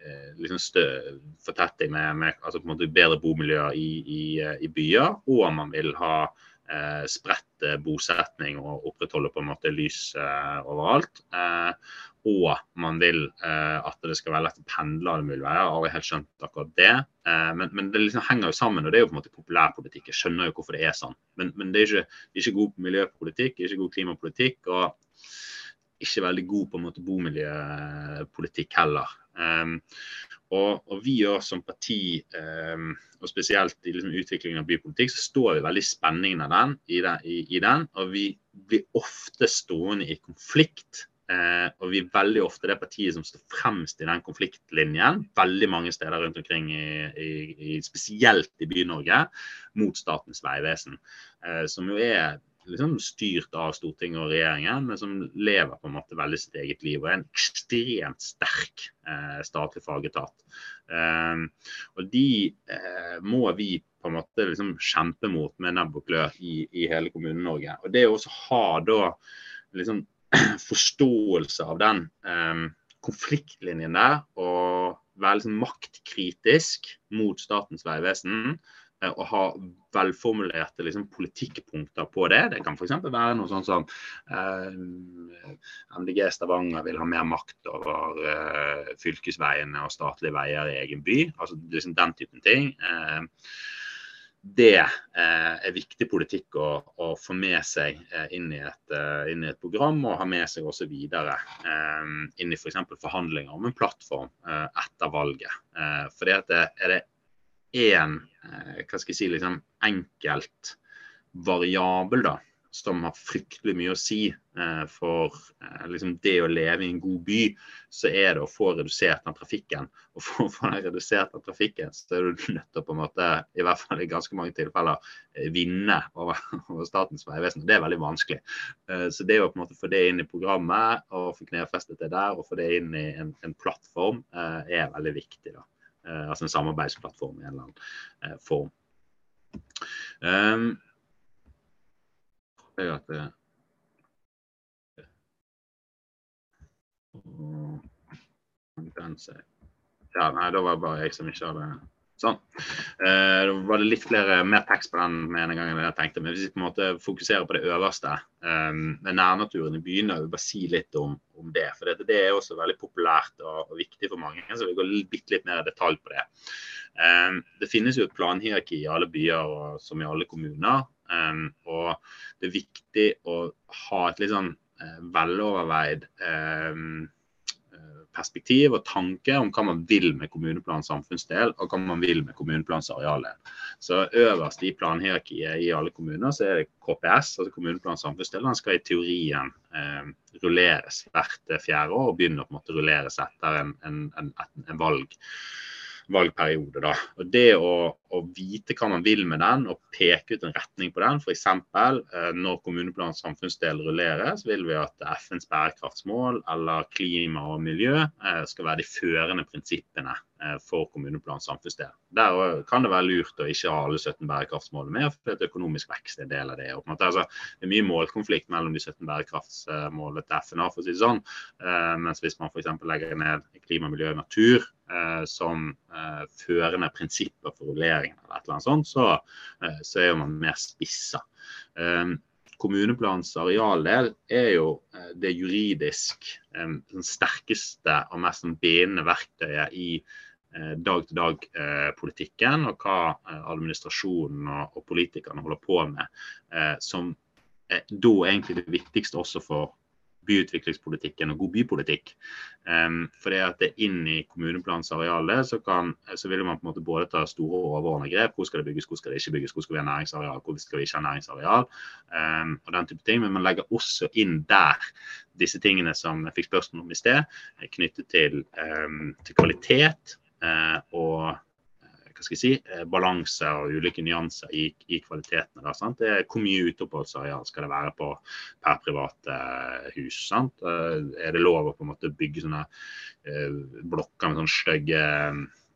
eh liksom fortetting med, med altså på en måte bedre bomiljøer i, i, i, byer, og man vil ha eh, spredt eh, bosetning og opprettholde på en måte lys eh, overalt. Eh, og man vil eh, at det skal være lett å pendle alle mulige veier. Jeg har aldri helt skjønt akkurat det. Eh, men, men, det liksom henger jo sammen, og det er jo på en måte populærpolitikk. Jeg skjønner jo hvorfor det er sånn. Men, men det er ikke, ikke god miljøpolitikk, ikke god klimapolitikk. og ikke veldig god på en måte bomiljøpolitikk heller. Um, og, og, vi gjør som parti, um, og spesielt i liksom, utviklingen av bypolitikk, så står vi veldig i spenningen av den, i, den, i, i den, Og vi blir ofte stående i konflikt. Uh, og vi er veldig ofte det partiet som står fremst i den konfliktlinjen, veldig mange steder rundt omkring, i, spesielt i By-Norge, mot Statens vegvesen. Uh, som jo er liksom styrt av Stortinget og regjeringen, men som lever på en måte veldig sitt eget liv og er en ekstremt sterk eh, statlig fagetat. Eh, og de eh, må vi på en måte liksom kjempe mot med nebb og klør i, i hele Kommune-Norge. Og det å også ha da liksom (clears throat) forståelse av den eh, konfliktlinjen der, og være liksom maktkritisk mot Statens vegvesen, Eh, å ha velformulerte liksom, politikkpunkter på det. Det kan f.eks. være noe sånn som eh, MDG Stavanger vil ha mer makt over eh, fylkesveiene og statlige veier i egen by. altså liksom Den typen ting. Eh, det eh, er viktig politikk å, å få med seg eh, inn i, et, inn, i et, program, og ha med seg også videre inn i f.eks. For forhandlinger om en plattform etter valget. For det er det én eh, hva jeg si, liksom enkelt variabel da, som har fryktelig mye å si eh, for eh, liksom det å leve i en god by, så er det å få redusert den trafikken. Og for å få den redusert den trafikken, så er du nødt til å på en måte, i hvert fall i ganske mange tilfeller, vinne over, (laughs) over Statens vegvesen. Det er veldig vanskelig. Så det å på en måte få det inn i programmet, og få knefestet det der, og få det inn i en, en plattform, er veldig viktig. da. Eh, altså en samarbeidsplattform i en eller annen eh, form. Um, at det Ja, nei, da var det bare jeg som ikke hadde Sånn. Eh, da var det litt flere, mer tekst på den med en gang enn jeg tenkte. Men hvis vi på en måte fokuserer på det øverste, eh, nærnaturen i byene, vil bare si litt om, om det. For det, det, er også veldig populært og, og, viktig for mange. Så vi går litt, litt mer i detalj på det. Eh, det finnes jo et planhierarki i alle byer og som i alle kommuner. Um, og det er viktig å ha et litt sånn uh, veloverveid um, perspektiv og tanke om hva man vil med kommuneplanens samfunnsdel, og hva man vil med kommuneplanens arealdel. Så Øverst i planhierarkiet i alle kommuner så er det KPS, altså kommuneplanens samfunnsdel. Den skal i teorien eh, rulleres hvert fjerde år og begynne å på rulleres etter en, en, en, en valg valgperiode. Da. Og Det å, å, vite hva man vil med den og peke ut en retning på den. F.eks. Eh, når kommuneplanens samfunnsdel rulleres, vil vi at FNs bærekraftsmål eller klima og miljø eh, skal være de førende prinsippene eh, for kommuneplanens samfunnsdel. Der kan det være lurt å ikke ha alle 17 bærekraftsmålene med, for at økonomisk vekst er del av det. Altså, det er mye målkonflikt mellom de 17 bærekraftsmålene til FNA, for å si det sånn. Mens hvis man f.eks. legger ned klima, miljø og natur som førende prinsipper for rulleringen, eller et eller annet sånt, så, eh, så er man mer spissa. Eh, kommuneplanens arealdel er jo eh, det juridisk eh, den sterkeste og mest sånn bindende verktøyet i dag-til-dag-politikken, og hva administrasjonen og, politikerne holder på med, som da egentlig det viktigste også for byutviklingspolitikken og god bypolitikk. Um, for det at det inn i kommuneplanens arealer, så, så vil man på en måte både ta store overordnede grep. Hvor skal det bygges, hvor skal det ikke bygges, hvor skal vi ha næringsareal, hvor skal vi ikke ha næringsareal. Um, og den type ting. Men man legger også inn der disse tingene som jeg fikk spørsmål om i sted, knyttet til, um, til kvalitet uh, og hva skal jeg si, eh, balanse og ulike nyanser i, i kvalitetene. Da, sant? Det er Hvor mye uteoppholdsareal skal det være på per private uh, hus? Sant? Uh, er det lov å på en måte bygge sånne blokker med sånne stygge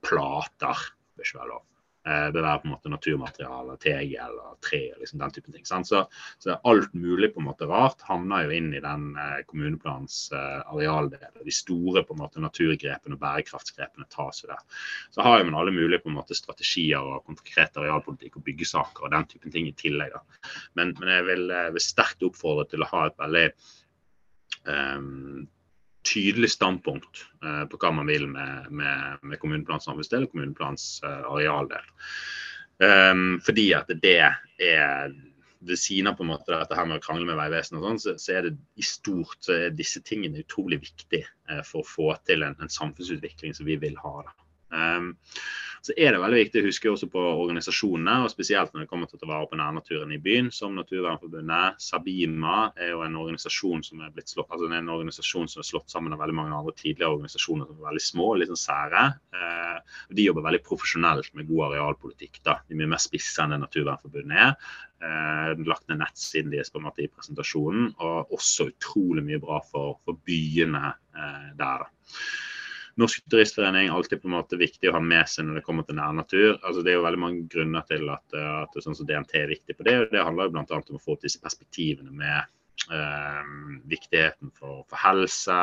plater? Det bør ikke lov. Eh, det være på en måte naturmateriale, tegel tre og liksom den typen ting. Så, så, alt mulig på en måte rart havner jo inn i den eh, kommuneplanens eh, arealdel. De store på en måte naturgrepene og bærekraftsgrepene tas jo der. Så har man alle mulige på en måte strategier og konkret arealpolitikk og byggesaker og den typen ting i tillegg. Men, men jeg vil, vil sterkt oppfordre til å ha et veldig um, tydelig standpunkt uh, på hva man vil med, med, med kommuneplans samfunnsdel og kommuneplans arealdel. Um, fordi at det er ved siden av på en måte dette her med å krangle med Vegvesenet, sånn, så, så, er det i stort så er disse tingene utrolig viktige uh, for å få til en, en, samfunnsutvikling som vi vil ha. Da. Um, så er det veldig viktig å huske også på organisasjonene, og spesielt når det kommer til å ta vare på nærnaturen i byen, som Naturvernforbundet. Sabima er jo en organisasjon som er blitt slått, altså en organisasjon som er slått sammen av veldig mange andre tidligere organisasjoner som er veldig små, litt sånn sære. Eh, de jobber veldig profesjonelt med god arealpolitikk. da. De er mye mer spisse enn det Naturvernforbundet er. Eh, lagt ned nettsiden deres på en måte i presentasjonen, og også utrolig mye bra for, for byene eh, der. da. Norsk turistforening er alltid på en måte viktig å ha med seg når det kommer til nærnatur. Altså, det er jo veldig mange grunner til at, eh, at sånn som DNT er viktig på det. og Det handler jo bl.a. om å få opp disse perspektivene med viktigheten for, for helse,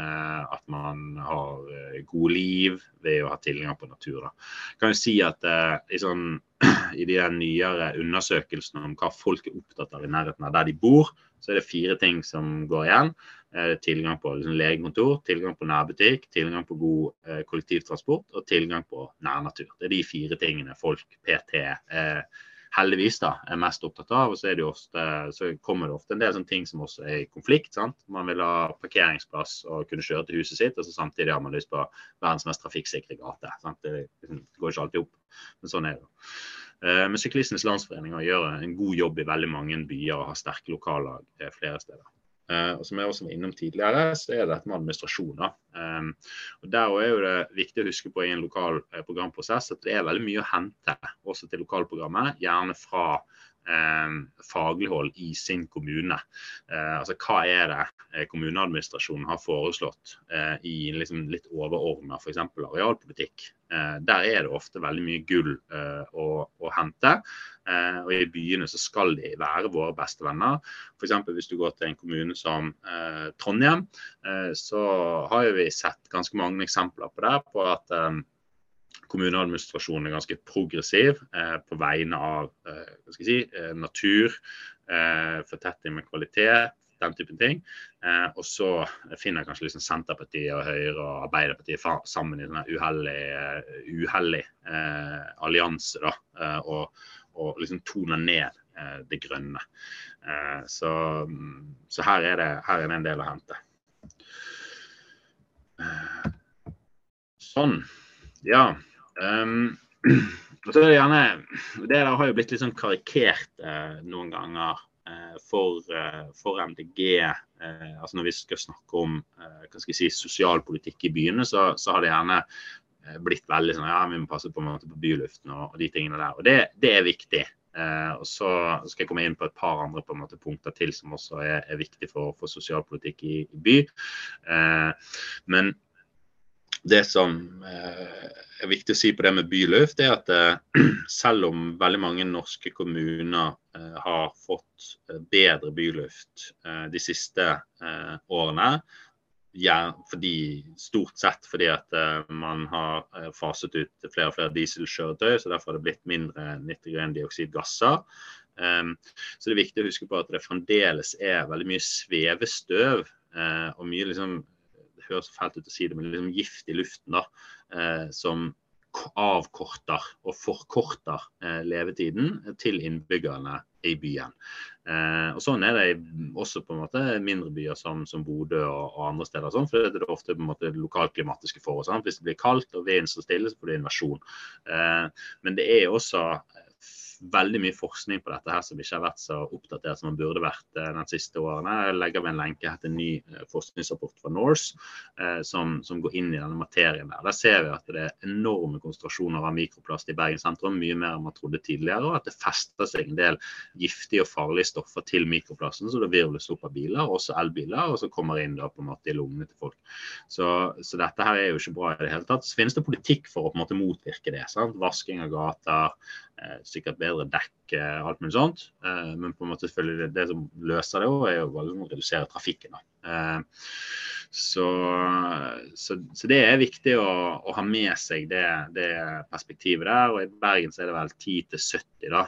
eh, at man har eh, gode liv ved å ha tilgang på natur. Da. Jeg kan jo si at eh, i, sånn, (clears throat) i de nyere undersøkelsene om hva folk er opptatt av i nærheten av der de bor, så er det fire ting som går igjen. Tilgang på liksom, legekontor, tilgang på nærbutikk, tilgang på god eh, kollektivtransport og tilgang på nærnatur. Det er de fire tingene folk PT eh, heldigvis da, er mest opptatt av. Og så, ofte, så, kommer det ofte en del sånne ting som også er i konflikt. sant? Man vil ha parkeringsplass og kunne kjøre til huset sitt, og så samtidig har man lyst på verdens mest trafikksikre gate. sant? Det, det går ikke alltid opp, men sånn er det. Eh, men Syklistenes Landsforening gjør en god jobb i veldig mange byer og har sterke lokallag flere steder. Uh, og som jeg også var innom tidligere, så er det dette med administrasjon. Um, og Der er jo det viktig å huske på i en lokal uh, programprosess at det er veldig mye å hente også til lokalprogrammet. Gjerne fra faglig hold i sin kommune. Uh, altså Hva er det kommuneadministrasjonen har foreslått i liksom litt overordna f.eks. arealpolitikk? der er det ofte veldig mye gull å, å hente. Eh, og i byene så skal de være våre beste venner. F.eks. hvis du går til en kommune som eh, Trondheim, eh, så har vi sett ganske mange eksempler på det. På at eh, kommuneadministrasjonen er ganske progressiv eh, på vegne av eh, si, natur, fortetting med kvalitet, den typen ting. Eh, og så finner kanskje liksom Senterpartiet og Høyre og Arbeiderpartiet sammen i en uheldig, uheldig eh, allianse. da, og, og liksom toner ned eh, det grønne. Eh, så, så her, er det, her, er det, en del å hente. Eh, sånn. Ja. Um, (clears throat) og så er det gjerne Det der har jo blitt litt sånn karikert eh, noen ganger eh, for, eh, for, MDG. altså Når vi skal snakke om hva skal jeg si, sosialpolitikk i byene, så, så har det gjerne blitt veldig sånn ja, vi må passe på, på byluften og, og de tingene der. Og det, det er viktig. Eh, og Så skal jeg komme inn på et par andre på en måte, punkter til som også er, er viktig for, for sosialpolitikk i, i by. Eh, men det som eh, er viktig å si på det med byluft, er at eh, (clears throat) selv om veldig mange norske kommuner eh, har fått bedre byluft de siste årene, ja, fordi, stort sett fordi at uh, man har faset ut flere og flere dieselkjøretøy, så derfor har det blitt mindre nitrogendioksidgasser. Um, så det er viktig å huske på at det fremdeles er veldig mye svevestøv uh, og mye liksom, høres fælt ut å si det, men liksom gift i luften da, som avkorter og forkorter levetiden til innbyggerne i byen. Eh, og Sånn er det også på en måte mindre byer som, som Bodø og, og, andre steder. Sånn, for Det er ofte på en måte lokalklimatiske forhold. Sånn. Hvis det blir kaldt og vinden står stille, så får du invasjon. Eh, men det er også veldig mye forskning på dette her som ikke har vært så oppdatert som man burde vært eh, de siste årene. Jeg legger ved en lenke til en ny eh, forskningsrapport fra Norse eh, som, som, går inn i denne materien. Der Der ser vi at det er enorme konsentrasjoner av mikroplast i Bergen sentrum, mye mer enn man trodde tidligere. Og at det fester seg en del giftige og farlige stoffer til mikroplasten, så det virvles opp av biler, også elbiler, og så kommer inn da på en måte i lungene til folk. Så, så, dette her er jo ikke bra i det hele tatt. Så finnes det politikk for å på en måte motvirke det. Sant? Vasking av gater, Eh, sikkert bedre dekk, og alt mulig sånt. Eh, men på en måte selvfølgelig det, som løser det, er jo å redusere trafikken. Så, så, så, det er viktig å, å ha med seg det, det, perspektivet der. Og i Bergen så er det vel 10-70 da,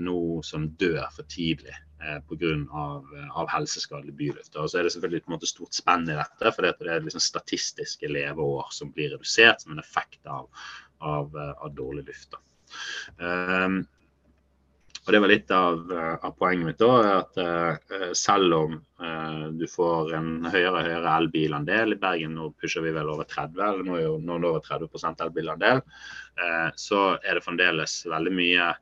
nå som dør for tidlig eh, pga. Av, av helseskadelig byluft. Og så er det selvfølgelig på en måte stort spenn i dette, for det er liksom statistiske leveår som blir redusert som en effekt av, av, av dårlig luft. Um, og Det var litt av, av poenget mitt. da, at uh, Selv om uh, du får en høyere og høyere elbilandel I Bergen nå pusher vi vel over 30, eller nå er jo nå over 30 elbilandel. Uh, så er det fremdeles veldig mye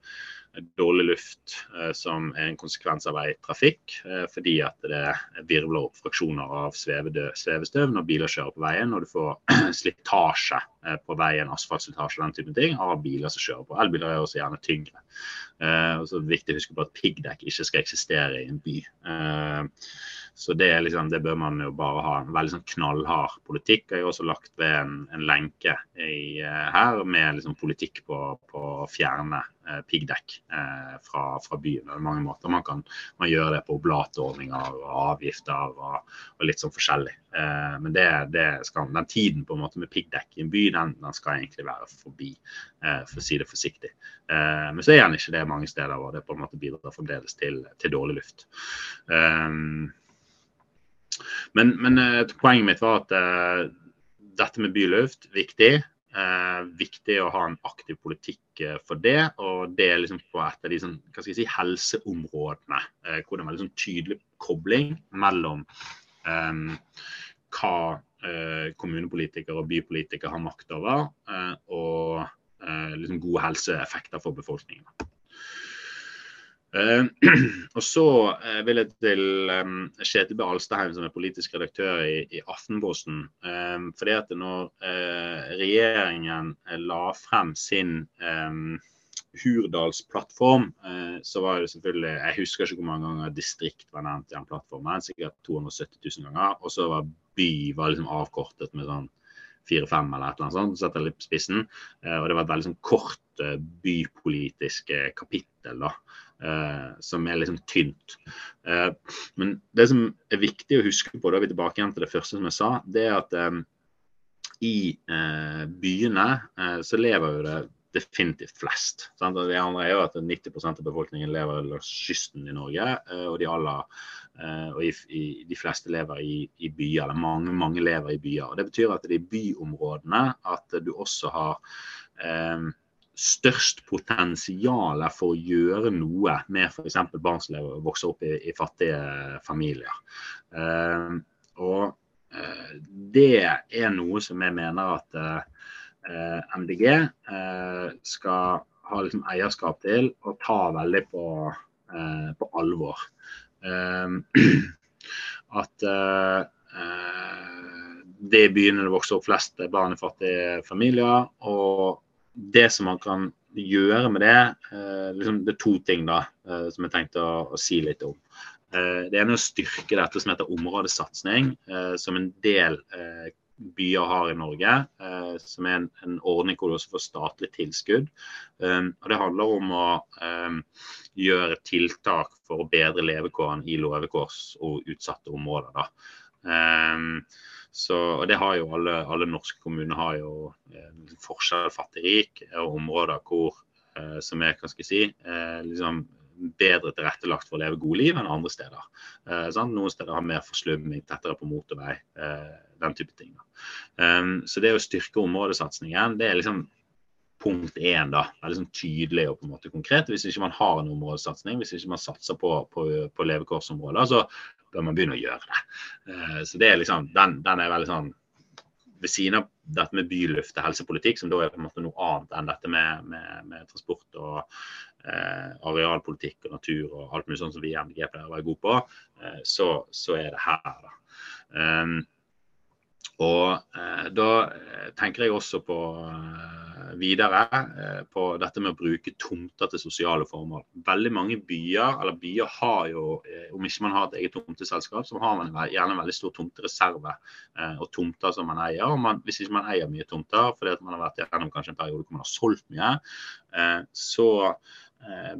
dårlig luft eh, som er en konsekvens av veitrafikk, eh, fordi at det virvler opp fraksjoner av svevestøv når biler kjører på veien, og du får (clears throat) slitasje eh, på veien, asfaltslitasje og den type ting, av biler som kjører på. Elbiler er også gjerne tyngre. Og så er det viktig å huske på at piggdekk ikke skal eksistere i en by. Så det, liksom, det, bør man jo bare ha en veldig sånn knallhard politikk. Jeg har også lagt ved en, en lenke i, uh, her med liksom, politikk på, på å fjerne eh, piggdekk eh, fra, fra, byen. Det er mange måter man kan man gjøre det på oblatordninger og avgifter og, og litt sånn forskjellig. men det, det skal, den tiden på en måte med piggdekk i en by, den, den skal egentlig være forbi, for å si det forsiktig. men så er den ikke det mange steder, og det på en måte bidrar fremdeles til, til dårlig luft. Um, men, men uh, poenget mitt var at uh, dette med byluft, viktig. Uh, viktig å ha en aktiv politikk for det. Og det er liksom på et av de sånn, hva skal jeg si, helseområdene hvor det er en sånn tydelig kobling mellom um, hva kommunepolitikere og bypolitikere har makt over, og liksom gode helseeffekter for befolkningen. Uh, (clears throat) og så uh, vil jeg til um, Kjetil B. Alstaheim, som er politisk redaktør i, i Aftenposten. Um, fordi at når uh, regjeringen la frem sin um, Hurdalsplattform, så var det selvfølgelig Jeg husker ikke hvor mange ganger distrikt var nevnt i den plattformen. Sikkert 270 000 ganger. Og så var by var liksom avkortet med sånn fire-fem eller et eller annet sånt. Setter litt på spissen. og det var et veldig sånn kort bypolitisk kapittel. da eh, som er liksom tynt. Eh, men det som er viktig å huske på, da er vi tilbake igjen til det første som jeg sa, det er at eh, i eh, byene eh, så lever jo det definitivt flest. Sant? Det andre er jo at 90% av befolkningen lever langs kysten i Norge, eh, og de aller og i, i, de fleste lever i, i, byer, eller mange, mange lever i byer. Og Det betyr at det er i byområdene at du også har eh, størst potensial for å gjøre noe med f.eks. barn som vokser opp i, i fattige familier. Uh, og uh, det er noe som jeg mener at uh, eh, MDG skal ha liksom, eierskap til og ta veldig på, på alvor. (clears throat) at det er byene det vokser opp flest barn i fattige familier. Og det som man kan gjøre med det, liksom, det er to ting da, som jeg tenkte å, å si litt om. Det ene er å styrke dette som heter områdesatsing, som en del byer har i Norge, eh, som er en, en, ordning hvor du også får statlig tilskudd. Um, og Det handler om å um, gjøre tiltak for å bedre levekårene i levekårs- og utsatte områder. Da. Så, og det har jo alle, alle norske kommuner har jo eh, forskjell fattig-rik, og områder hvor, eh, som er hva skal jeg si, eh, liksom bedre tilrettelagt for å leve gode liv enn andre steder. Eh, Noen steder har mer forslumming, tettere på motorvei, eh, den type ting. Um, så det å styrke områdesatsingen, det er liksom punkt én. da, det er liksom tydelig og på en måte konkret. Hvis ikke man har en områdesatsing, hvis ikke man satser på, på, på levekårsområder, så bør man begynne å gjøre det. Uh, så det er liksom, den, den er veldig sånn ved siden av dette med byluft og helsepolitikk, som da er på en måte noe annet enn dette med, med, med transport og eh, arealpolitikk og natur og alt mulig sånn som vi i MDG pleier å være gode på, eh, så, så, er det her. da. Um, og eh, da eh, tenker jeg også på eh, videre eh, på dette med å bruke tomter til sosiale formål. Veldig mange byer, eller byer har jo, om ikke man har et eget tomteselskap, så har man gjerne en veldig stor tomtereserve og tomter som man eier. Og man, hvis ikke man eier mye tomter fordi at man har vært gjennom kanskje en periode hvor man har solgt mye, så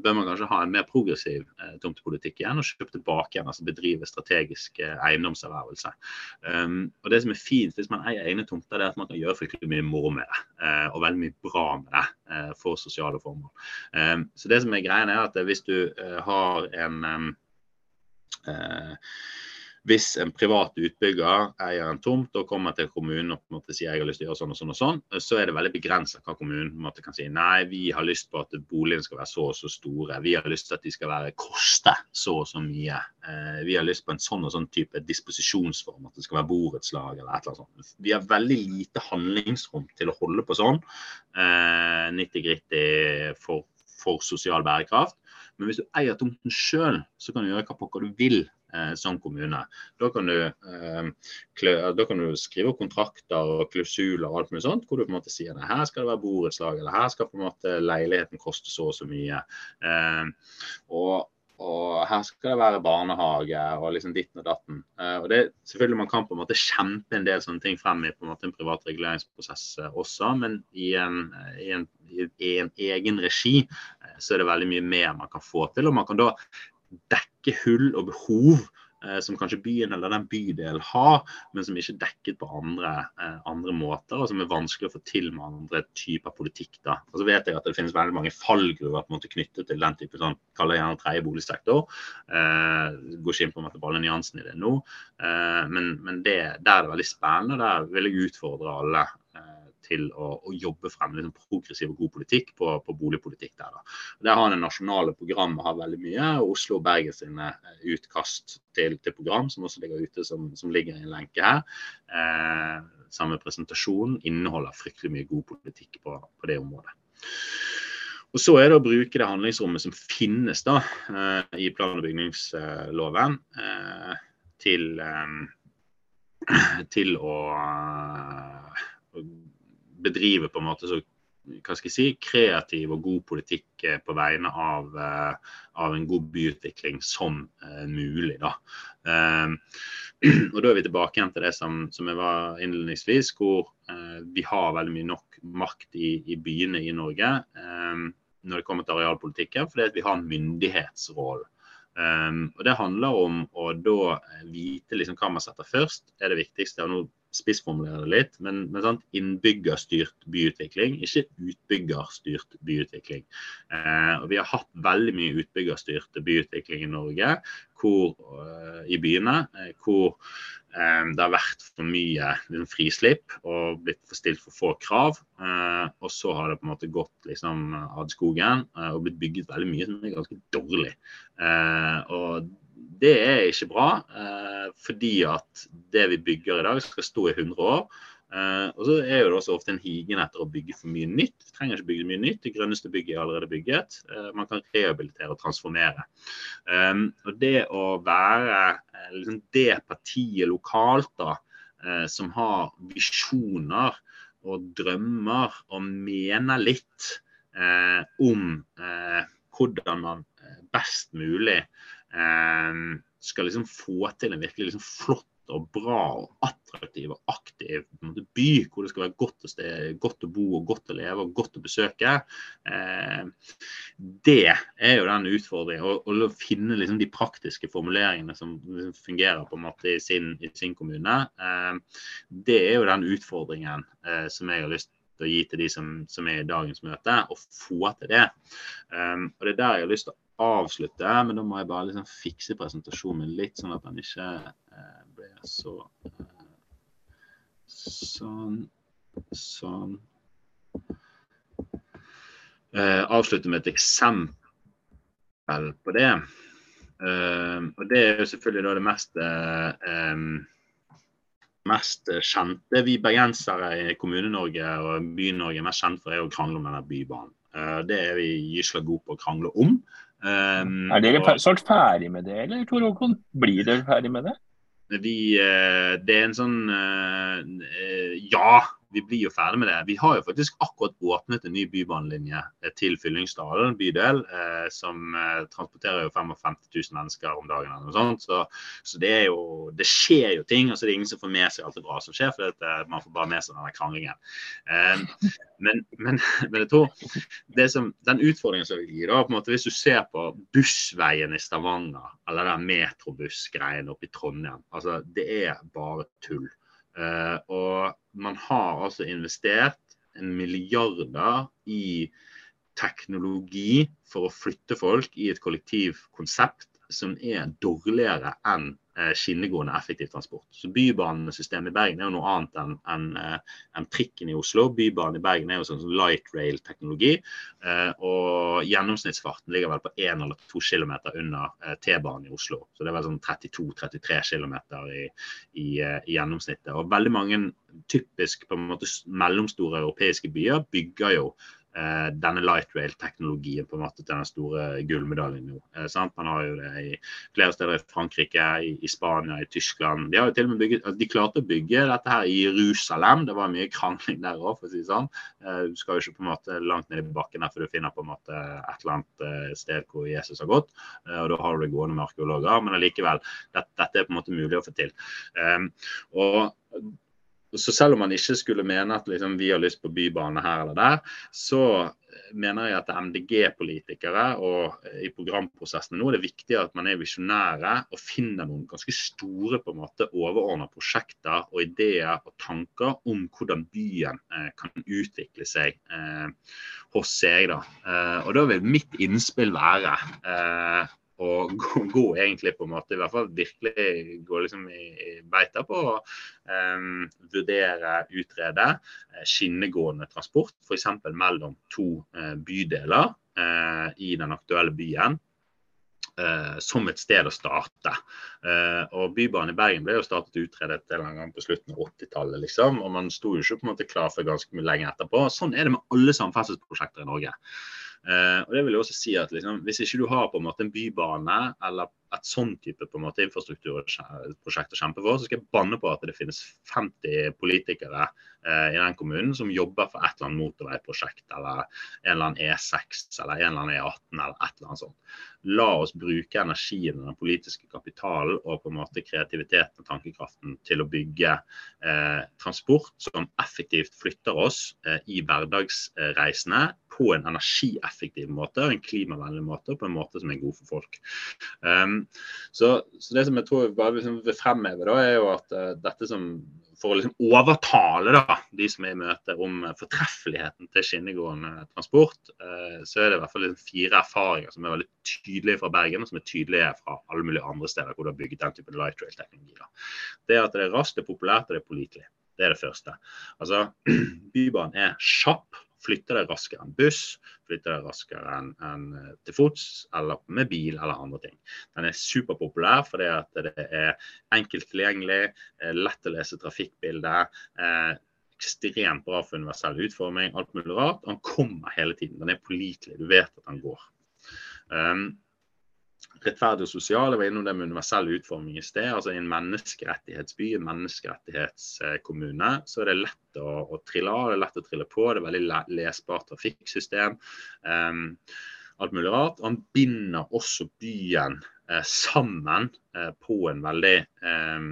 bør man kanskje ha en mer progressiv eh, tomtepolitikk igjen og kjøpe tilbake igjen, altså bedrive strategisk eh, eiendomservervelse. Um, og Det som er fint hvis man eier egne tomter, det er at man kan gjøre fryktelig mye moro med det. Uh, og veldig mye bra med det uh, for sosiale formål. Um, så det som er greia er at hvis du uh, har en um, hvis en privat utbygger eier en tomt og kommer til kommunen og på en måte sier jeg har lyst til å gjøre sånn og sånn, og sånn, så er det veldig begrenset hva kommunen på en måte kan si. Nei, vi har lyst på at boligene skal være så og så store. Vi har lyst til at de skal være, koste så og så mye. Eh, vi har lyst på en sånn og sånn type disposisjonsform, at det skal være borettslag eller et eller annet sånt. Vi har veldig lite handlingsrom til å holde på sånn. Eh, 90-gritty for, for sosial bærekraft. Men hvis du eier tomten sjøl, så kan du gjøre hva pokker du vil eh, som kommune. Da kan, du, eh, da kan, du, skrive kontrakter og klausuler og alt mulig sånt, hvor du på en måte sier at her skal det være borettslag, eller her skal på en måte leiligheten koste så og så mye. Eh, og og her skal det være barnehage og liksom ditten og datten. Og det, selvfølgelig Man kan på en måte kjempe en del sånne ting frem i på en måte en privat reguleringsprosess også, men i en, i, en, i en, egen regi så er det veldig mye mer man kan få til. Og man kan da dekke hull og behov eh, som kanskje byen eller den bydelen har, men som ikke er dekket på andre, eh, andre, måter, og som er vanskelig å få til med andre typer politikk. da. Og så vet jeg at det finnes veldig mange fallgruver på en måte knyttet til den type sånn, kaller gjerne tredje boligsektor. Eh, går ikke inn på alle nyansene i det nå, eh, men, men det, der er det veldig spennende. Der vil jeg utfordre alle til å, å jobbe frem liksom, progressiv og god politikk på, på boligpolitikk der. Da. Der har det nasjonale programmet har veldig mye. Oslo og Bergen sine eh, utkast til, til, program, som også ligger ute, som, som ligger i en lenke her. Eh, samme presentasjon inneholder fryktelig mye god politikk på, på det området. Og Så er det å bruke det handlingsrommet som finnes da, eh, i plan- og bygningsloven eh, til, til å bedrive på en måte så hva skal jeg si, kreativ og god politikk eh, på vegne av, eh, av en god byutvikling som uh, mulig. Da. (clears throat) Og da er vi tilbake igjen til det som, som jeg var innledningsvis, hvor vi har veldig mye nok makt i, i byene i Norge når det kommer til arealpolitikken, fordi vi har en myndighetsrolle. Og Det handler om å da vite liksom hva man setter først, er det viktigste. og nå spissformulere det litt, men, men innbyggerstyrt byutvikling, ikke utbyggerstyrt byutvikling. Eh, og Vi har hatt veldig mye utbyggerstyrt byutvikling i Norge hvor, uh, i byene, eh, hvor eh, det har vært for mye liksom, frislipp og blitt stilt for få krav. Eh, og så har det på en måte gått liksom, ad skogen eh, og blitt bygget veldig mye som er ganske dårlig. og det er ikke bra, eh, fordi at det vi bygger i dag, skal stå i 100 år. Eh, og så er det også ofte en higen etter å bygge for mye nytt. Vi trenger ikke bygge mye nytt. Det grønneste bygget er allerede bygget. Eh, man kan rehabilitere og transformere. Og det å være liksom det partiet lokalt da, som har visjoner og drømmer og mener litt eh, om eh, hvordan man best mulig skal liksom få til en virkelig liksom flott og bra og attraktiv og aktiv by hvor det skal være godt å, sted, godt å, bo og godt å leve og godt å besøke. Eh, det er jo den utfordringen. Å finne liksom, de praktiske formuleringene som liksom, fungerer på en måte i sin, i sin kommune. Eh, det er jo den utfordringen eh, som jeg har lyst til å gi til de som, som er i dagens møte, og få til det. Um, og Det er der jeg har lyst til å avslutte, men da må jeg bare liksom fikse presentasjonen litt, sånn at den ikke blir så Sånn. Sånn. Eh, avslutte med et eksempel på det. Eh, og Det er jo selvfølgelig da det mest, eh, mest kjente. Vi bergensere i Kommune-Norge og By-Norge er mest kjent for er å krangle om denne bybanen. Eh, det er vi gysla gode på å krangle om. Um, er dere snart ferdig med det, eller Tor Håkon? Blir dere ferdig med det? Vi, eh, det er en sånn eh, eh, Ja, vi blir jo ferdig med det. Vi har jo faktisk akkurat åpnet en ny bybanelinje til Fyllingsdalen bydel, eh, som eh, transporterer jo 55 000 mennesker om dagen. eller noe sånt. Så, så, det jo Det skjer jo ting. altså Det er ingen som får med seg alt det bra som skjer, for det, man får bare med seg denne kranglingen. Eh, men, men, men, jeg tror som, den utfordringen som vil gi, da, på en måte hvis du ser på bussveien i Stavanger, eller den metrobussgreien oppe i Trondheim, altså det er bare tull. Uh, og man har altså investert en milliarder i teknologi for å flytte folk i et kollektivkonsept som er dårligere enn Eh, skinnegående effektiv transport. Så Bybanesystemet i Bergen er jo noe annet enn en, en eh, trikken i Oslo. Bybanen i Bergen er jo sånn light rail-teknologi. Eh, og gjennomsnittsfarten ligger vel på 1 eller 2 km under T-banen i Oslo. Så det er vel sånn 32-33 km i, i, i, gjennomsnittet. Og veldig mange typisk på en måte mellomstore europeiske byer bygger jo denne light rail-teknologien på en måte til den store gullmedaljen nå. Eh, Man har jo det i flere steder i Frankrike, i, Spania, i Tyskland. De har jo til og med bygget, altså de klarte å bygge dette her i Jerusalem. Det var mye krangling der òg, for å si det sånn. Eh, du skal jo ikke på en måte langt ned i bakken der for du finner på en måte et eller annet eh, sted hvor Jesus har gått. Eh, og da har du det gående med arkeologer. Men allikevel, dette, dette er på en måte mulig å få til. Og så selv om man ikke skulle mene at liksom, vi har lyst på bybane her eller der, så mener jeg at MDG-politikere og i programprosessene nå er det viktig at man er visjonære og finner noen ganske store på en måte overordna prosjekter og ideer og tanker om hvordan byen eh, kan utvikle seg eh, hos seg. da. Eh, og Da vil mitt innspill være eh, og (laughs) gå, egentlig på en måte, i hvert fall virkelig gå liksom i, i beita på å um, vurdere, utrede uh, skinnegående transport, f.eks. mellom to uh, bydeler uh, i den aktuelle byen. Uh, som et sted å starte. Uh, og Bybanen i Bergen ble jo startet utredet en gang på slutten av 80-tallet. Liksom, og Man sto jo ikke på en måte klar for ganske mye lenge etterpå. Sånn er det med alle samferdselsprosjekter i Norge. Eh, og det vil jeg også si at liksom, Hvis ikke du har på en måte en bybane eller et sånn type på en måte infrastrukturprosjekt å kjempe for, så skal jeg banne på at det finnes 50 politikere eh, i den kommunen som jobber for et eller annet motorveiprosjekt eller en eller annen E6 eller en eller annen E18 eller et eller annet sånt. La oss bruke energien og den politiske kapitalen og på en måte kreativiteten og tankekraften til å bygge eh, transport som effektivt flytter oss eh, i hverdagsreisene på en energieffektiv måte og en klimavennlig måte, og på en måte som er god for folk. Um, så, så, det som jeg tror jeg bare liksom vil fremheve, da, er jo at uh, dette som for å liksom overtale da, de som er i møte om fortreffeligheten til skinnegående transport, uh, så er det i hvert fall fire erfaringer som er veldig tydelige fra Bergen, og som er tydelige fra alle mulige andre steder hvor du har bygget den type light rail-teknologi. Det er at det er raskt, det er populært og det er pålitelig. Det er det første. Altså, (clears throat) Bybanen er kjapp flytte deg raskere enn buss, flytte deg raskere enn en eh, til fots eller med bil eller andre ting. Den er superpopulær fordi at det er enkelt tilgjengelig, eh, lett å lese trafikkbildet. Eh, ekstremt bra for universell utforming, alt mulig rart. Han kommer hele tiden. Den er pålitelig. Du vet at den går. Um, rettferdig og sosial. Jeg var innom det med universell utforming i sted. altså I en menneskerettighetsby, en menneskerettighetskommune, så er det lett å, å trille av, det er lett å trille på. Det er veldig lesbart trafikksystem. Um, alt mulig rart. Han binder også byen eh, sammen eh, på en veldig eh,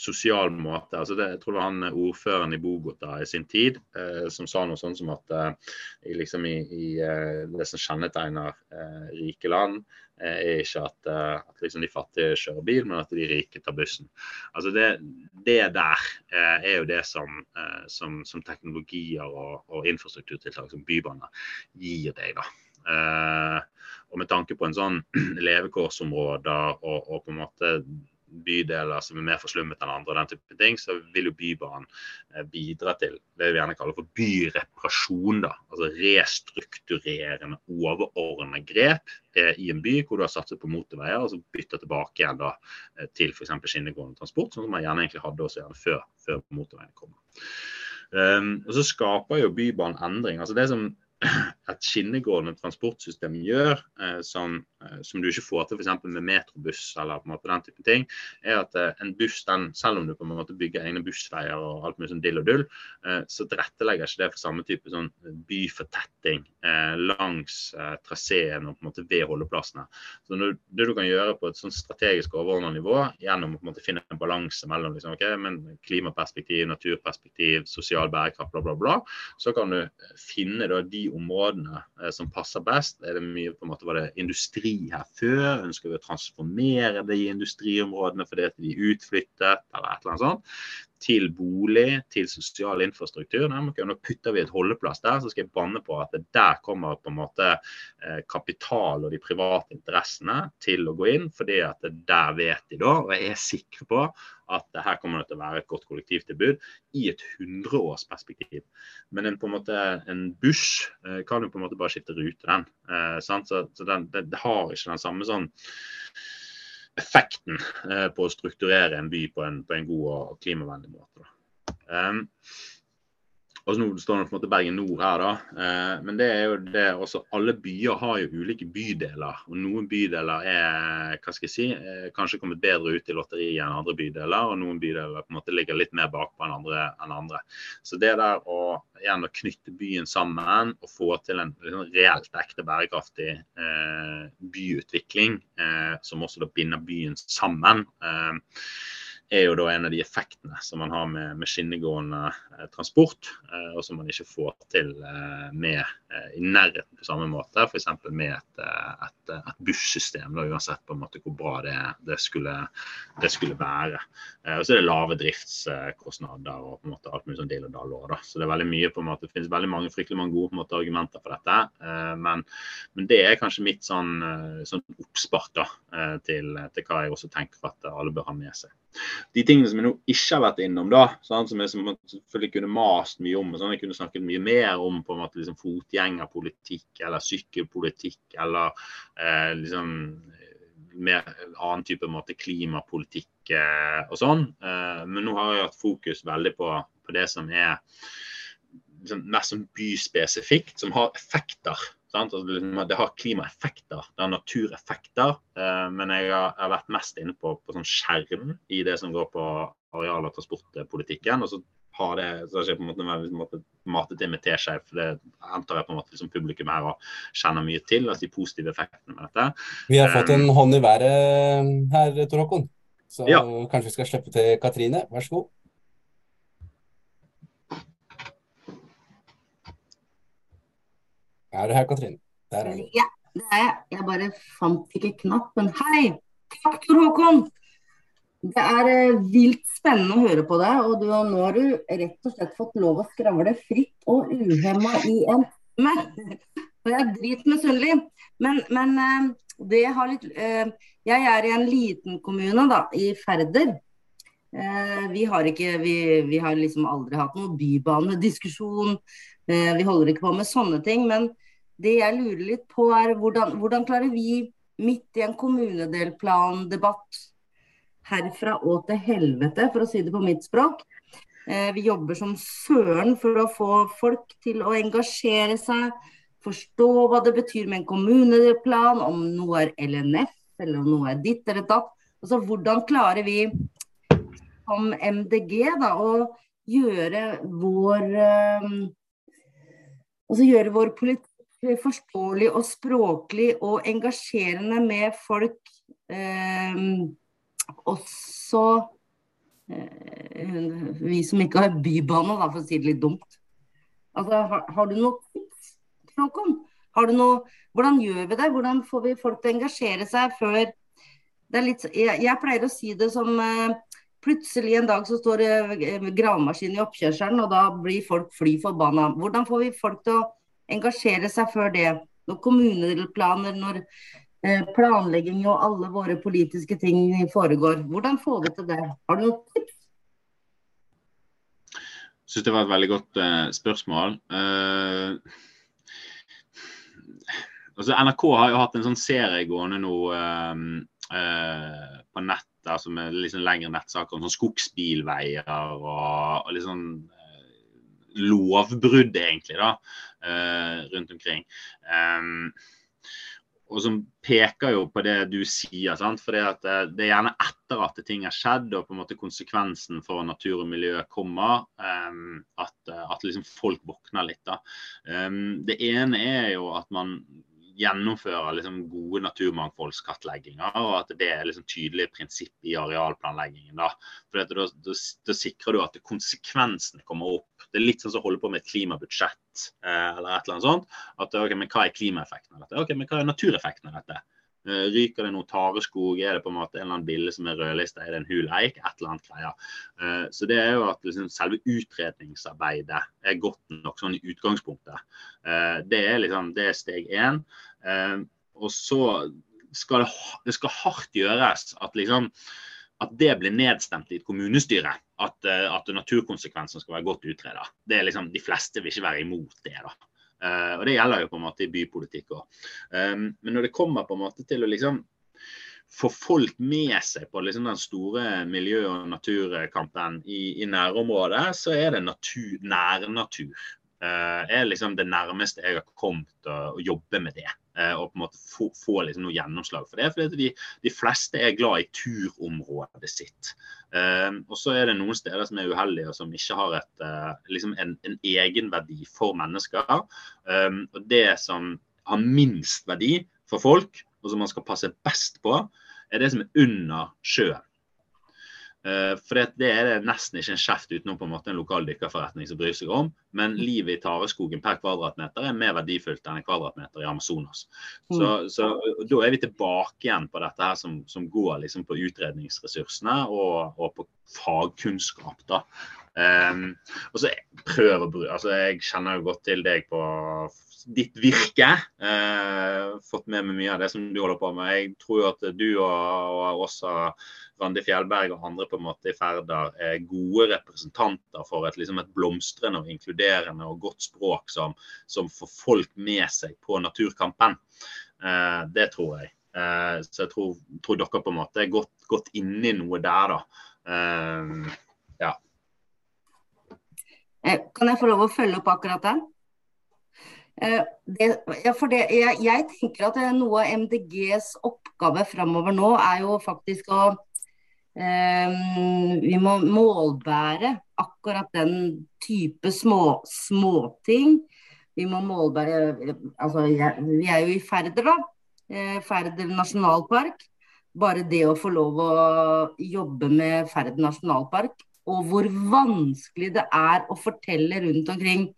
sosial måte. Altså det, jeg tror det var han ordføreren i Bogota i sin tid eh, som sa noe sånt som at eh, liksom i, i eh, det som kjennetegner eh, rike land, eh, er ikke at, eh, at liksom de fattige kjører bil, men at de rike tar bussen. Altså det, det der er jo det som, som, som teknologier og, og, infrastrukturtiltak som bybaner gir deg. da. og med tanke på en sånn (clears throat) levekårsområder og, og på en måte bydeler som er mer forslummet enn andre, og den type ting, så vil jo Bybanen eh, bidra til det vi gjerne kaller for byreparasjon. da, altså Restrukturerende, overordnede grep eh, i en by hvor du har satset på motorveier, og så bytter tilbake igjen da eh, til f.eks. skinnegående transport, sånn som man gjerne egentlig hadde også gjerne før, før motorveiene kom. Um, og så skaper jo Bybanen endring. altså det som et skinnegående transportsystem gjør, eh, som, eh, som, du ikke får til f.eks. med metrobuss eller på en måte den type ting, er at eh, en buss, den, selv om du på en måte bygger egne bussveier og alt mye sånn dill og dull, eh, så tilrettelegger ikke det for samme type sånn byfortetting eh, langs eh, traseen og på en måte ved holdeplassene. Så når, Det du kan gjøre på et sånn strategisk overordnet nivå, gjennom å på en måte finne en balanse mellom liksom, okay, men klimaperspektiv, naturperspektiv, sosial bærekraft, bla, bla, bla, så kan du finne da, de områdene eh, som passer best? Er det mye på en måte, Var det industri her før? Ønsker vi å transformere det i industriområdene fordi de er utflyttet, eller et eller annet sånt? Til bolig, til sosial infrastruktur. Nå putter vi et holdeplass der, så skal jeg banne på at der kommer på en måte eh, kapital og de private interessene til å gå inn. fordi at der vet de da, og jeg er sikker på at her kommer til å være et godt kollektivtilbud i et hundreårsperspektiv. Men en, på en, måte, en buss eh, kan jo på en måte bare skifte rute, den. Eh, så, så den, det, det, har ikke den samme sånn effekten eh, på å strukturere en by på en, på en god og klimavennlig måte. Um, og nå står det på en måte Bergen Nord her, da. Eh, men det er jo det også Alle byer har jo ulike bydeler. Og noen bydeler er hva skal jeg si, eh, kanskje kommet bedre ut i lotteriet enn andre bydeler. Og noen bydeler på en måte ligger litt mer bakpå enn andre. Enn andre. Så det der å igjen å knytte byen sammen og få til en liksom, reelt ekte bærekraftig eh, byutvikling, eh, som også da binder byen sammen eh, er jo da en av de effektene som man har med, med skinnegående eh, transport, eh, og som man ikke får til eh, med i nærheten på samme måte, f.eks. med et, et, et bussystem, da, uansett på en måte hvor bra det, det, skulle, det skulle, være. Og så er det lave driftskostnader og på en måte alt mulig sånn del og dall Da. Så det er veldig mye på en måte, det finnes veldig mange fryktelig mange gode måte, argumenter for dette, men, men, det er kanskje mitt sånn, sånn oppspark da, til, til hva jeg også tenker at alle bør ha med seg de tingene som jeg nå ikke har vært innom, da, sånn, som jeg selvfølgelig kunne mast mye om, sånn, jeg kunne snakket mye mer om på en måte liksom fotgjengerpolitikk eller sykkelpolitikk eller eh, liksom mer annen type måte, klimapolitikk eh, og sånn. Eh, men nå har jeg hatt fokus veldig på, på det som er liksom, mest sånn byspesifikt, som har effekter Altså, det har klimaeffekter, det har natureffekter. Eh, men jeg har, vært mest inne på, på sånn skjerm i det som går på areal- og transportpolitikken. og så har det så har jeg på en måte, måte matet inn med teskje, for det antar jeg på en måte liksom publikum her og kjenner mye til. altså De positive effektene med dette. Vi har fått en um, hånd i været her, Tor Håkon. Så ja. kanskje vi skal slippe til Katrine. Vær så god. Er du her, Katrine? Der er du. Ja, det er jeg. Jeg bare fant ikke knappen. Hei! Takk, Tor Håkon! Det er eh, vilt spennende å høre på deg. Og du, nå har du rett og slett fått lov å skravle fritt og uhemma i en time. (laughs) Og jeg er dritmisunnelig. Men, men eh, det har litt eh, Jeg er i en liten kommune, da, i Færder. Vi har ikke vi, vi, har liksom aldri hatt noen bybanediskusjon. vi holder ikke på med sånne ting. Men det jeg lurer litt på, er hvordan, hvordan klarer vi midt i en kommunedelplandebatt herfra og til helvete, for å si det på mitt språk. Eh, vi jobber som søren for å få folk til å engasjere seg, forstå hva det betyr med en kommuneplan, om noe er LNF eller om noe er ditt eller datt. Altså, hvordan klarer vi som MDG da, og gjøre vår um, Altså gjøre vår politikk forståelig og språklig og engasjerende med folk. Um, også uh, vi som ikke har bybane, da, for å si det litt dumt. Altså, har, har du noe tips, Håkon? Har du noe, hvordan gjør vi det? Hvordan får vi folk til å engasjere seg før det er litt, jeg, jeg pleier å si det som uh, Plutselig en dag så står det gravemaskin i oppkjørselen, og da blir folk fly forbanna. Hvordan får vi folk til å engasjere seg før det? Når kommuneplaner, når eh, planlegging og alle våre politiske ting foregår. Hvordan får vi til det? Har du noen tips? Jeg syns det var et veldig godt uh, spørsmål. Uh, altså NRK har jo hatt en sånn serie gående nå uh, på nett altså med liksom lengre nettsaker om sånn skogsbilveier og, og eh, lovbrudd, egentlig, da, eh, rundt omkring. Um, og som peker jo på det du sier. sant? For det, er gjerne etter at ting har skjedd og på en måte konsekvensen for natur og miljø kommer, at, at liksom folk våkner litt. da. Det ene er jo at man gjennomfører liksom gode naturmangfoldskartlegginger, og at det er liksom tydelige prinsipp i arealplanleggingen. Da, For da, da, da, sikrer du at konsekvensene kommer opp. Det er litt sånn som å holde på med et klimabudsjett eh, eller et eller annet sånt. At, ok, men Hva er klimaeffekten av dette? Ok, men Hva er natureffekten av dette? Eh, ryker det noe tareskog? Er det på en måte en eller annen bille som er rødlista? Er det en hul eik? Et eller annet greier. Eh, så det er jo at liksom selve utredningsarbeidet er godt nok sånn i utgangspunktet. Eh, det er liksom det er steg én. Og så skal det, det skal hardt gjøres at liksom at det blir nedstemt i et kommunestyre. At, at naturkonsekvensene skal være godt utreda. Liksom, de fleste vil ikke være imot det. da. Uh, og Det gjelder jo på en måte i bypolitikk òg. Um, men når det kommer på en måte til å liksom få folk med seg på liksom den store miljø- og naturkampen i, i nærområdet, så er det natur, nærnatur er liksom det nærmeste jeg har kommet å, å jobbe med det. Uh, og på en måte få, få liksom noe gjennomslag for det. For de, de, fleste er glad i turområdet sitt. Uh, og så er det noen steder som er uheldige og som ikke har et, liksom en, en egenverdi for mennesker. Og det som har minst verdi for folk, og som man skal passe best på, er det som er under sjøen. Uh, for det, det, er det nesten ikke en kjeft utenom på en måte en lokal dykkerforretning som bryr seg om. Men livet i tareskogen per kvadratmeter er mer verdifullt enn en kvadratmeter i Amazonas. Så, mm. så da er vi tilbake igjen på dette her som, som går liksom på utredningsressursene og, og på fagkunnskap. da. Um, og så prøv å bruke altså Jeg kjenner jo godt til deg på ditt virke. Uh, fått med meg mye av det som du holder på med. Jeg tror jo at du og, og også Randi Fjellberg og andre på en måte i Færder er gode representanter for et, liksom et blomstrende og inkluderende og godt språk som, som får folk med seg på naturkampen. Uh, det tror jeg. Uh, så jeg tror, tror, dere på en måte er godt, godt inni noe der, da. Eh. Eh, kan jeg få lov å følge opp akkurat det? Eh, det, ja, det, jeg, jeg, tenker at noe av MDGs oppgave framover nå er jo faktisk å um, Vi må målbære akkurat den type små, småting. Vi må målbære Altså, jeg, vi er jo i Færder, da. Færder nasjonalpark. Bare det å få lov å jobbe med Færder nasjonalpark, og hvor vanskelig det er å fortelle rundt omkring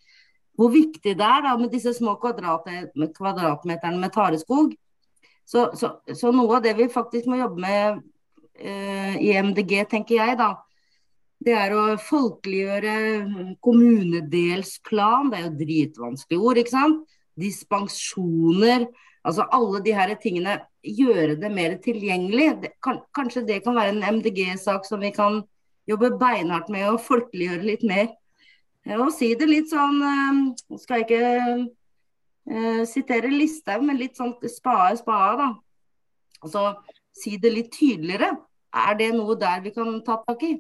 hvor viktig det er da, med disse små kvadratmeterne med tareskog. Så, så, så, noe av det vi faktisk må jobbe med eh, i MDG, tenker jeg, da, det er å folkeliggjøre kommunedelsplan. Det er jo dritvanskelige ord, ikke sant. Dispensjoner. Altså alle de her tingene. Gjøre det mer tilgjengelig. Det, kan, kanskje det kan være en MDG-sak som vi kan jobbe beinhardt med å folkeliggjøre litt mer. Og si det litt sånn Nå Skal jeg ikke uh, sitere Listhaug, men litt sånn spade spade, da. Altså si det litt tydeligere. Er det noe der vi kan ta tak i?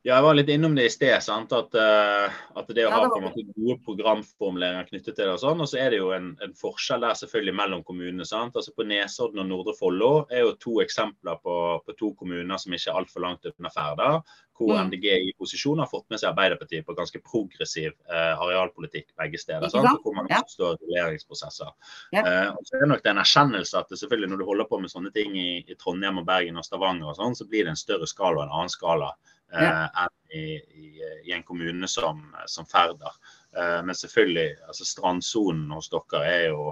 Ja, jeg var litt innom det i sted. sant? At, uh, at det å ha på en måte gode programformuleringer knyttet til det og sånn. Og så er det jo en, en, forskjell der selvfølgelig mellom kommunene. sant? Altså På Nesodden og Nordre Follo er jo to eksempler på, på to kommuner som ikke er altfor langt unna ferda. Hvor mm. MDG i posisjon har fått med seg Arbeiderpartiet på ganske progressiv uh, arealpolitikk begge steder. sant? Hvor man ja. står reguleringsprosesser. Ja. Uh, og så er det nok det en erkjennelse at det selvfølgelig når du holder på med sånne ting i, i Trondheim og Bergen og Stavanger og sånn, så blir det en større skala og en annen skala ja. Eh, enn i, i, i, en kommune som, som Færder. Eh, men selvfølgelig, altså strandsonen hos dere er jo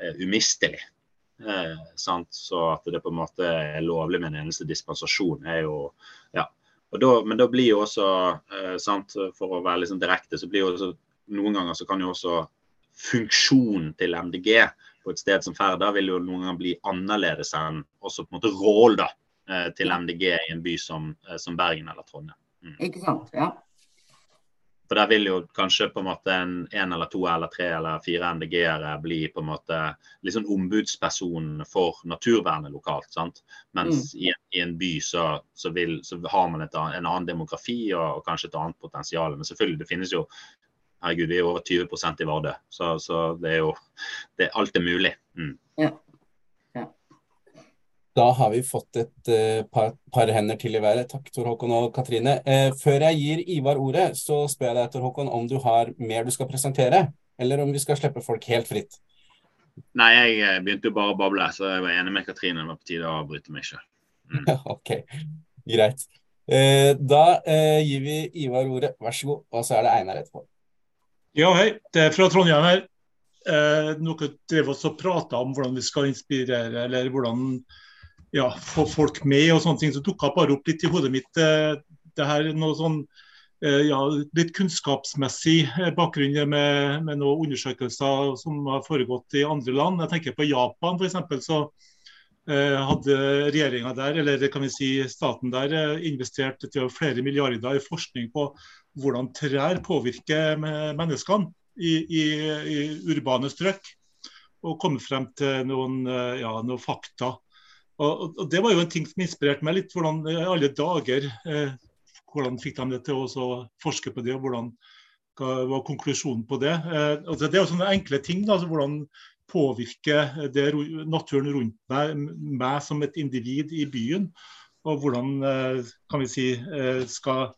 eh, umistelig. Så at det på en måte er lovlig med en eneste dispensasjon, er jo ja. Da, men da blir jo også, sant, for å være liksom direkte, så blir jo også noen ganger så kan jo også funksjonen til MDG på et sted som Færder vil jo noen ganger bli annerledes enn også på en måte Rål, da. Eh, til MDG i en by som, eh, som Bergen eller Trondheim. Mm. Ikke sant, ja. For der vil jo kanskje på en måte en, en eller to eller tre eller fire MDG-ere bli på en måte liksom ombudsperson for naturvernet lokalt. sant? Mens mm. i, i, en by så, så, vil, så har man et, en annen demografi og, og, kanskje et annet potensial. Men selvfølgelig, det finnes jo Herregud, vi er over 20% i Vardø, så, så, det er jo det, Alt er mulig. Mm. Ja. Da har vi fått et uh, par, par, hender til i været. Takk, Tor Håkon og Katrine. Uh, før jeg gir Ivar ordet, så spør jeg deg, Tor Håkon, om du har mer du skal presentere, eller om vi skal slippe folk helt fritt? Nei, jeg eh, begynte jo bare å bable, så jeg var enig med Katrine. Det var på tide å avbryte meg sjøl. Mm. (laughs) ok, greit. Uh, da gir vi Ivar ordet, vær så god. Og så er det Einar etterpå. Ja, hei. Det er fra Trondheim her. Eh, noe drev oss og prata om hvordan vi skal inspirere, eller hvordan ja, få folk med og sånne ting. Så dukka bare opp litt i hodet mitt eh, det her noe sånn eh, ja, litt kunnskapsmessig eh, bakgrunn med, med noen undersøkelser som har foregått i andre land. Jeg tenker på Japan f.eks. Så eh, hadde regjeringa der, eller kan vi si staten der, investert flere milliarder i forskning på hvordan trær påvirker menneskene i, i, i urbane strøk. Og kommet frem til noen, ja, noen fakta og, og, Det var jo en ting som inspirerte meg litt. Hvordan i alle dager eh, hvordan fikk de det til å forske på det, og hvordan hva var konklusjonen på det. Eh, altså det er jo sånne enkle ting. Da, altså hvordan påvirker det naturen rundt meg, meg som et individ i byen. Og hvordan eh, kan vi si eh, skal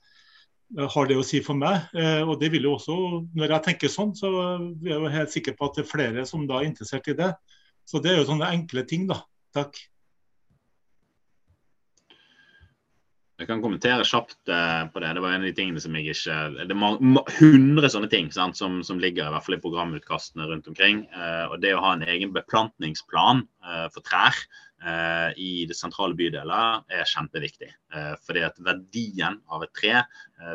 har det å si for meg. Eh, og det vil jo også, Når jeg tenker sånn, så er jeg jo helt sikker på at det er flere som da er interessert i det. Så det er jo sånne enkle ting, da. Takk. Jeg kan kommentere kjapt uh, på det. Det var en av de tingene som jeg ikke Det er hundre sånne ting sant, som, som, ligger i hvert fall i programutkastene rundt omkring. Uh, og det å ha en egen beplantningsplan uh, for trær i det sentrale bydeler er kjempeviktig. Fordi at verdien av et tre,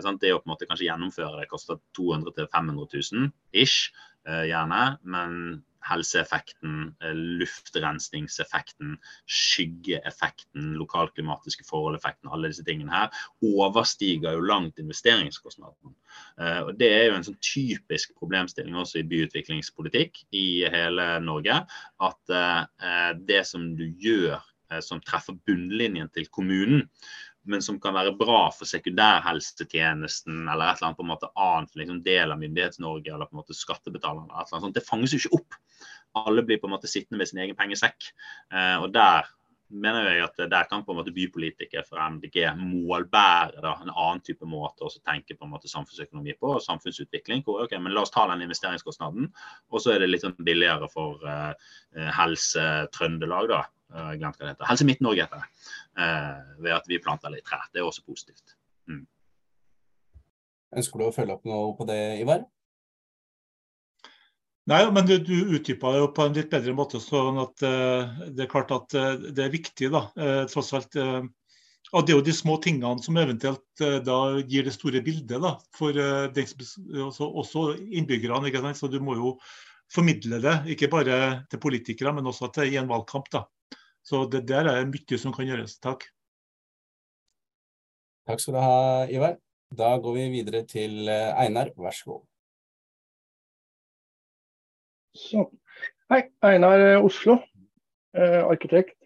sant, det å på en måte kanskje gjennomføre det koster 200 000-500 000 ish, gjerne. men helseeffekten, eh, luftrensningseffekten, skyggeeffekten, lokalklimatiske forhold-effekten, alle disse tingene her, overstiger jo langt investeringskostnaden. Eh, og Det er jo en sånn typisk problemstilling også i byutviklingspolitikk i hele Norge. At eh, det som du gjør som treffer bunnlinjen til kommunen, men som kan være bra for sekundærhelsetjenesten eller et eller annet på en måte annet liksom del av Myndighets-Norge eller på en måte skattebetalerne. Et eller annet Det fanges jo ikke opp. Alle blir på en måte sittende med sin egen pengesekk. Eh, og der mener jeg at der kan på en måte bypolitikere fra MDG målbære da, en annen type måte å tenke på en måte samfunnsøkonomi på og samfunnsutvikling. Hvor, ok, men La oss ta den investeringskostnaden, og så er det litt sånn billigere for uh, Helse Trøndelag. da, uh, glemt hva det heter. Helse Midt-Norge heter det. Uh, ved at vi planter litt trær. Det er også positivt. Mm. Ønsker du å følge opp noe på det, Ivar? Nei, men du, du utdypa det jo på en litt bedre måte. sånn at uh, Det er klart at uh, det er viktig, da, uh, tross alt. og Det er jo de små tingene som eventuelt da gir det store bildet da, for den, også, også, innbyggerne. ikke sant? Så Du må jo formidle det, ikke bare til politikere, men også til, i en valgkamp. da. Så det der er mye som kan gjøres. Takk. Takk skal du ha, Ivar. Da går vi videre til Einar, vær så god. Så. Hei, Einar Oslo, eh, arkitekt.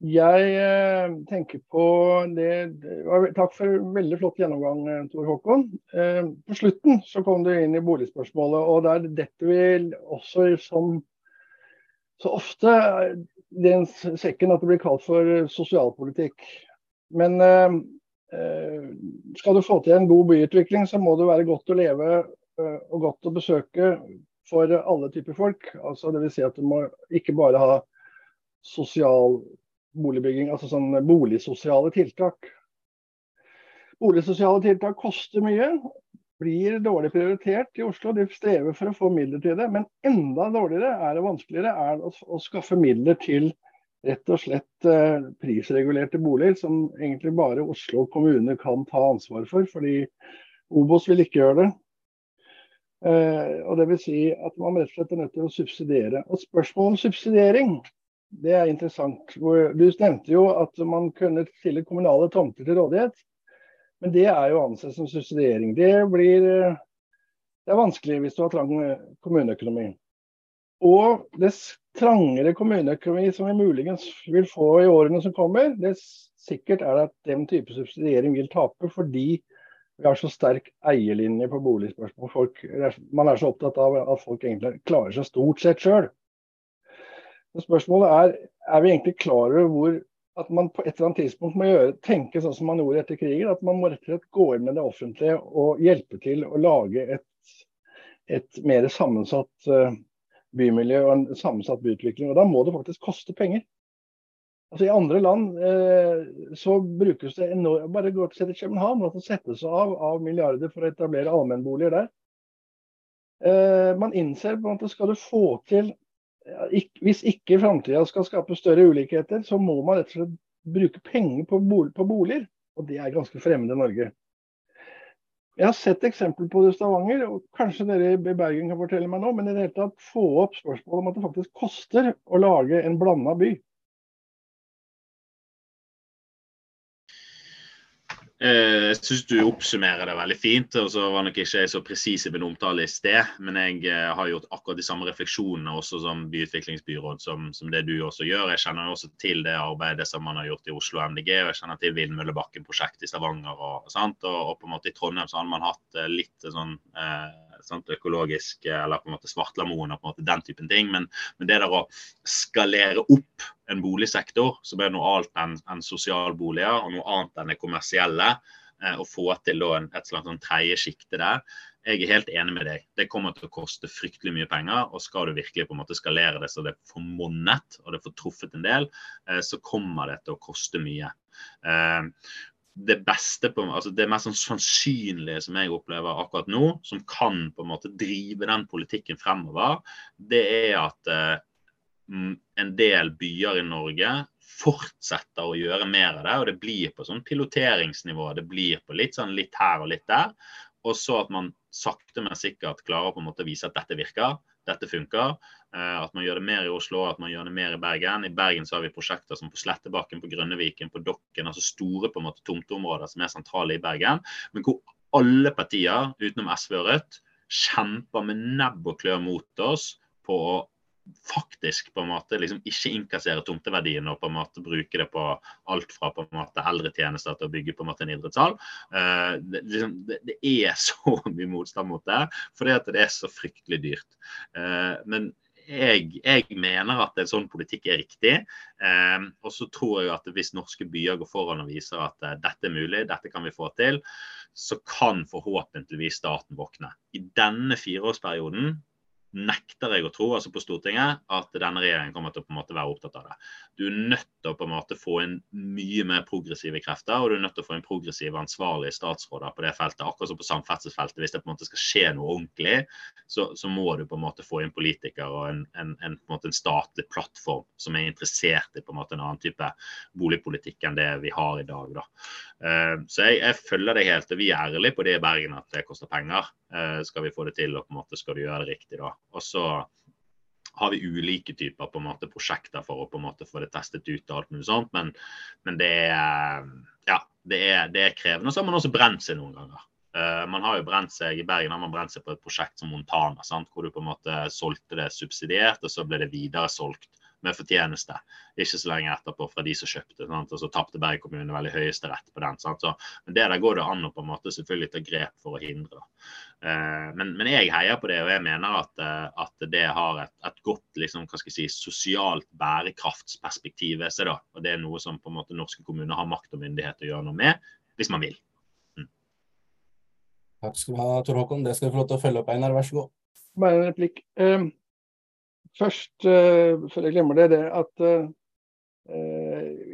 Jeg eh, tenker på det, Takk for veldig flott gjennomgang, eh, Tor Håkon. Eh, på slutten så kom du inn i boligspørsmålet, og der detter vi også som så ofte den sekken at det blir kalt for sosialpolitikk. Men eh, skal du få til en god byutvikling, så må det være godt å leve eh, og godt å besøke for alle typer folk. Altså, Dvs. Si at du må ikke bare ha sosial boligbygging, altså sånn boligsosiale tiltak. Boligsosiale tiltak koster mye, blir dårlig prioritert i Oslo. De strever for å få midler til det. Men enda dårligere er det vanskeligere er å, å skaffe midler til rett og slett eh, prisregulerte boliger, som egentlig bare Oslo kommune kan ta ansvar for, fordi Obos vil ikke gjøre det. Eh, og det vil si at man rett og slett er nødt til å subsidiere. Og Spørsmålet om subsidiering det er interessant. Du nevnte jo at man kunne stille kommunale tomter til rådighet. Men det er jo ansett som subsidiering. Det, blir, det er vanskelig hvis du har trang kommuneøkonomi. Og dess trangere kommuneøkonomi som vi muligens vil få i årene som kommer, dess sikkert er det at den type subsidiering vil tape, fordi vi har så sterk eierlinje på boligspørsmål. Folk, man er så opptatt av at folk egentlig klarer seg stort sett sjøl. Spørsmålet er er vi egentlig klar over hvor at man på et eller annet tidspunkt må gjøre, tenke sånn som man gjorde etter krigen. At man må rett og slett gå inn med det offentlige og hjelpe til å lage et, et mer sammensatt uh, bymiljø og en sammensatt byutvikling. Og Da må det faktisk koste penger. Altså I andre land eh, så brukes det enormt Bare gå til København, at det settes av, av milliarder for å etablere allmennboliger der. Eh, man innser på en måte skal du få til hvis ikke framtida skal skape større ulikheter, så må man rett og slett bruke penger på, boliger. Og det er ganske fremmed i Norge. Jeg har sett eksempel på det i Stavanger, og kanskje dere i Bergen kan fortelle meg nå, men i det hele tatt få opp spørsmålet om at det faktisk koster å lage en blanda by. Jeg syns du oppsummerer det veldig fint. og så var nok ikke jeg så presis i min omtale i sted. Men jeg eh, har gjort akkurat de samme refleksjonene også som byutviklingsbyråd som, som, det du også gjør. Jeg kjenner også til det arbeidet som man har gjort i Oslo MDG, og jeg kjenner til Vindmøllebakken-prosjektet i Stavanger. Og, og, og, på en måte i Trondheim så har man hatt eh, litt sånn eh, sant, økologisk eller på en måte svartlamoen og på en måte den typen ting. Men, men, det der å skalere opp en boligsektor som er noe annet enn en sosialboliger og noe annet enn det kommersielle, eh, og få til da, en, et slags sånn tredje sjikte der, jeg er helt enig med deg. Det kommer til å koste fryktelig mye penger. Og skal du virkelig på en måte skalere det så det får monnet og det får truffet en del, eh, så kommer det til å koste mye. Det beste på, altså det mest sånn sannsynlige som jeg opplever akkurat nå, som kan på en måte drive den politikken fremover, det er at eh, en del byer i Norge fortsetter å gjøre mer av det. Og det blir på sånn piloteringsnivå. Det blir på litt sånn litt her og litt der. Og så at man sakte, men sikkert klarer på en måte å vise at dette virker dette funker. Eh, at man gjør det mer i Oslo, at man gjør det mer i Bergen. I Bergen så har vi prosjekter som på Slettebakken, på Grønneviken, på Dokken. Altså store på en måte tomteområder som er sentrale i Bergen. Men hvor alle partier, utenom SV og Rødt, kjemper med nebb og klør mot oss på å faktisk på en måte liksom ikke innkassere tomteverdien og på en måte bruke det på alt fra på en måte eldretjenester til å bygge på en måte en idrettshall. Uh, det, liksom, det, det, er (laughs) så mye motstand mot det, fordi at det er så fryktelig dyrt. Uh, men jeg, jeg, mener at en sånn politikk er riktig. Eh, og så tror jeg at hvis norske byer går foran og viser at eh, dette er mulig, dette kan vi få til, så kan forhåpentligvis staten våkne. I denne fireårsperioden nekter jeg å tro altså på Stortinget, at denne regjeringen kommer til å på en måte være opptatt av det. Du er nødt til å på en måte få inn mye mer progressive krefter, og du er nødt til å få inn progressive, ansvarlige statsråder på det feltet. Akkurat som på samferdselsfeltet. Hvis det på en måte skal skje noe ordentlig, så, så må du på en måte få inn politikere og en, en, en, en, statlig plattform som er interessert i på en måte en annen type boligpolitikk enn det vi har i dag. Da. Uh, så jeg, jeg, følger deg helt, og vi er ærlige på det i Bergen at det koster penger. Uh, skal vi få det til, og på en måte skal du gjøre det riktig da. Og så har vi ulike typer på en måte prosjekter for å på en måte få det testet ut. og alt mulig sånt, Men, men det, er, ja, det, er, det, er, krevende. Så har man også brent seg noen ganger. Uh, man har jo brent seg, I Bergen har man brent seg på et prosjekt som Montana, sant? hvor du på en måte solgte det subsidiert, og så ble det videre solgt med fortjeneste. Ikke så lenge etterpå fra de som kjøpte. Sant? Og så tapte Berg kommune veldig høyesterett på den. Sant? Så, men det der går det an å på en måte selvfølgelig ta grep for å hindre. Eh, men, men, jeg heier på det, og jeg mener at, eh, at det har et, et godt liksom, hva skal jeg si, sosialt bærekraftsperspektiv ved seg. da, og Det er noe som på en måte norske kommuner har makt og myndighet til å gjøre noe med, hvis man vil. Mm. Takk skal du ha, Tor Håkon. Det skal du få lov til å følge opp, Einar. Vær så god. Bare en replikk. Um, først, uh, før jeg glemmer det, det at uh,